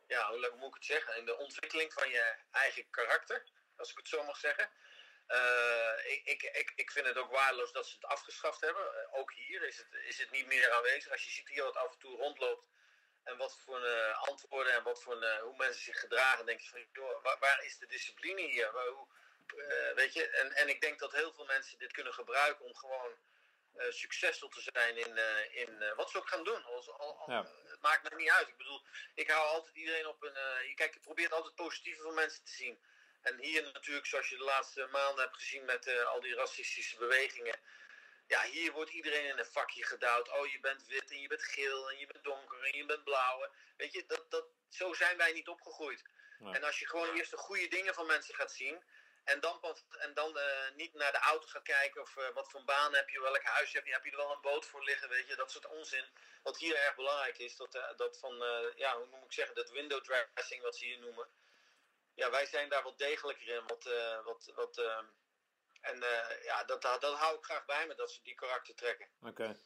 Ja, hoe hoe moet ik het zeggen? In de ontwikkeling van je eigen karakter, als ik het zo mag zeggen. Eh, ik, ik, ik, ik vind het ook waardeloos dat ze het afgeschaft hebben. Eh, ook hier is het, is het niet meer aanwezig. Als je ziet hier wat af en toe rondloopt. En wat voor eh, antwoorden en wat voor eh, hoe mensen zich gedragen. denk je van, joh, waar, waar is de discipline hier? Waar- hoe, eh, weet je, en, en ik denk dat heel veel mensen dit kunnen gebruiken om gewoon succesvol te zijn in, in wat ze ook gaan doen. Als, al, al- Ja. Het maakt me niet uit. Ik bedoel, ik hou altijd iedereen op een. je, kijk, je probeert altijd het positieve van mensen te zien. En hier natuurlijk, zoals je de laatste maanden hebt gezien met al die racistische bewegingen. Ja, hier wordt iedereen in een vakje gedouwd. Oh, je bent wit en je bent geel en je bent donker en je bent blauw. Weet je, dat, dat, zo zijn wij niet opgegroeid. En als je gewoon eerst de goede dingen van mensen gaat zien. En dan, en dan eh, niet naar de auto gaat kijken of eh, wat voor baan heb je, welk huis heb je, heb je er wel een boot voor liggen, weet je, dat soort onzin. Wat hier erg belangrijk is, dat, eh, dat van, ja, hoe moet ik zeggen, dat window dressing wat ze hier noemen. Ja, wij zijn daar wat degelijker in, wat, wat, wat, eh, en eh, ja, dat, dat, hou ik graag bij me, dat ze die karakter trekken. Oké.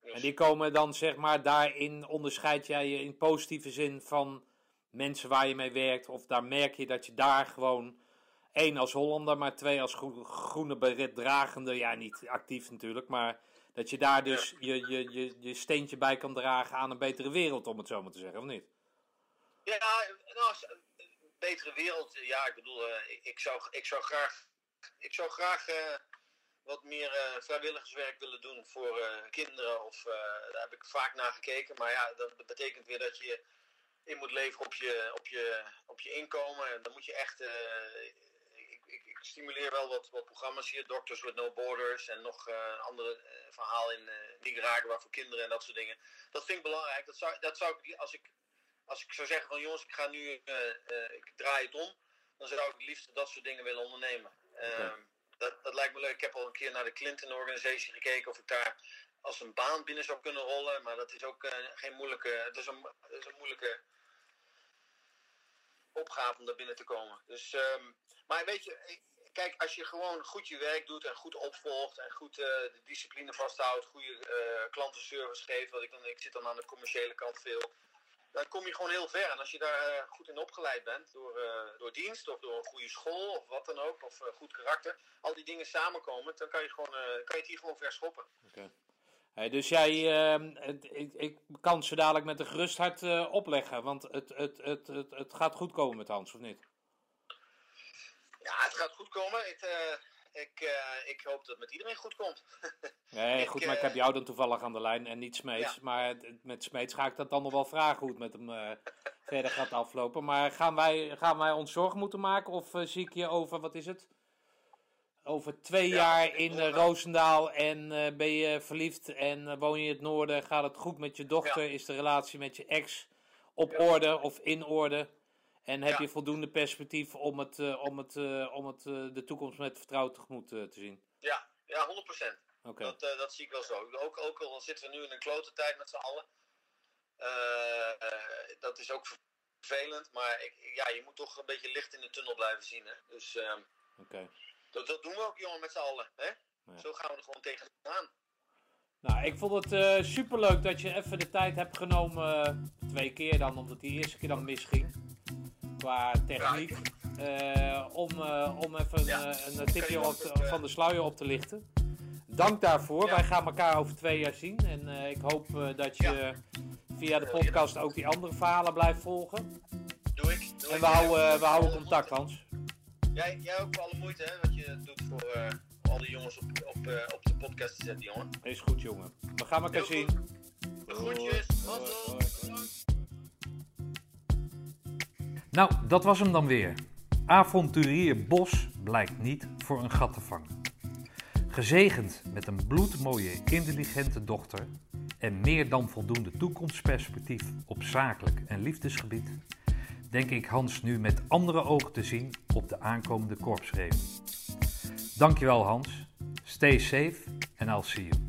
Dus- En die komen dan, zeg maar, daarin onderscheid jij je in positieve zin van mensen waar je mee werkt? Of daar merk je dat je daar gewoon, één als Hollander, maar twee als groe- groene beret dragende, ja, niet actief natuurlijk, maar dat je daar dus je, je, je, je steentje bij kan dragen aan een betere wereld, om het zo maar te zeggen, of niet? Ja, nou, betere wereld. Ja, ik bedoel, eh, ik, zou, ik zou graag, ik zou graag eh, wat meer eh, vrijwilligerswerk willen doen voor eh, kinderen. Of, daar heb ik vaak naar gekeken. Maar ja, dat, betekent weer dat je in moet leveren op je, op je, op je inkomen. En dan moet je echt. ik, ik, ik stimuleer wel wat, wat programma's hier, Doctors with No Borders en nog eh, een andere eh, verhaal in Nicaragua voor kinderen en dat soort dingen. Dat vind ik belangrijk. Dat zou, dat zou ik, als ik als ik zou zeggen van jongens, ik ga nu, ik draai het om, dan zou ik het liefst dat soort dingen willen ondernemen. Ehm, dat, dat lijkt me leuk. Ik heb al een keer naar de Clinton Organisatie gekeken of ik daar als een baan binnen zou kunnen rollen, maar dat is ook eh, geen moeilijke, is een, het is een moeilijke opgave om daar binnen te komen. Dus, ehm, maar weet je, kijk, als je gewoon goed je werk doet en goed opvolgt en goed eh, de discipline vasthoudt, goede eh, klantenservice geeft, wat ik dan, ik zit dan aan de commerciële kant veel. Dan kom je gewoon heel ver. En als je daar eh, goed in opgeleid bent, door, eh, door dienst of door een goede school of wat dan ook, of eh, goed karakter, al die dingen samenkomen, dan kan je, gewoon, kan je het hier gewoon ver schoppen. Hey, dus jij, ehm, ik, ik kan ze dadelijk met een gerust hart opleggen, want het, het, het, het, het gaat goed komen met Hans, of niet? Ja, het gaat goed komen. Het, ik, eh, ik hoop dat het met iedereen goed komt. Nee, Ik, goed, maar ik eh, heb jou dan toevallig aan de lijn en niet Smeets. Ja. Maar met Smeets ga ik dat dan nog wel vragen hoe het met hem eh, verder gaat aflopen. Maar gaan wij, gaan wij ons zorgen moeten maken of zie ik je over, wat is het? Over twee Ja, jaar in Roosendaal. En ben je verliefd en woon je in het noorden, gaat het goed met je dochter, Ja. is de relatie met je ex op Ja. orde of in orde? En heb Ja. je voldoende perspectief om, het, eh, om, het, eh, om het, eh, de toekomst met vertrouwen tegemoet te zien? Ja, ja 100%. Oké. Dat, dat zie ik wel zo. Ook, ook al zitten we nu in een klote tijd met z'n allen. Dat is ook vervelend. Maar ik, ja, je moet toch een beetje licht in de tunnel blijven zien. Hè? Dus ehm, Oké. dat, dat doen we ook, jongen, met z'n allen. Hè? Ja. Zo gaan we er gewoon tegenaan. Nou, ik vond het superleuk dat je even de tijd hebt genomen. twee keer dan, omdat die eerste keer dan misging. Qua techniek. eh, om, eh, om even Ja, eh, een tipje je op, van de sluier op te lichten. Dank daarvoor. Ja. Wij gaan elkaar over twee jaar zien. En ik hoop dat je via de podcast ook die andere verhalen blijft volgen. Doe ik. Doe En we houden, we houden contact. Hans. Jij, jij ook voor alle moeite hè, wat je doet voor al die jongens op, op, op de podcast te zetten, jongen. Is goed, jongen. We gaan elkaar zien. goed. Groetjes. Hoi, hoi, Nou, dat was hem dan weer. Avonturier Bos blijkt niet voor een gat te vangen. Gezegend met een bloedmooie, intelligente dochter en meer dan voldoende toekomstperspectief op zakelijk en liefdesgebied, denk ik Hans nu met andere ogen te zien op de aankomende korpsreunie. Dankjewel Hans, stay safe en I'll see you.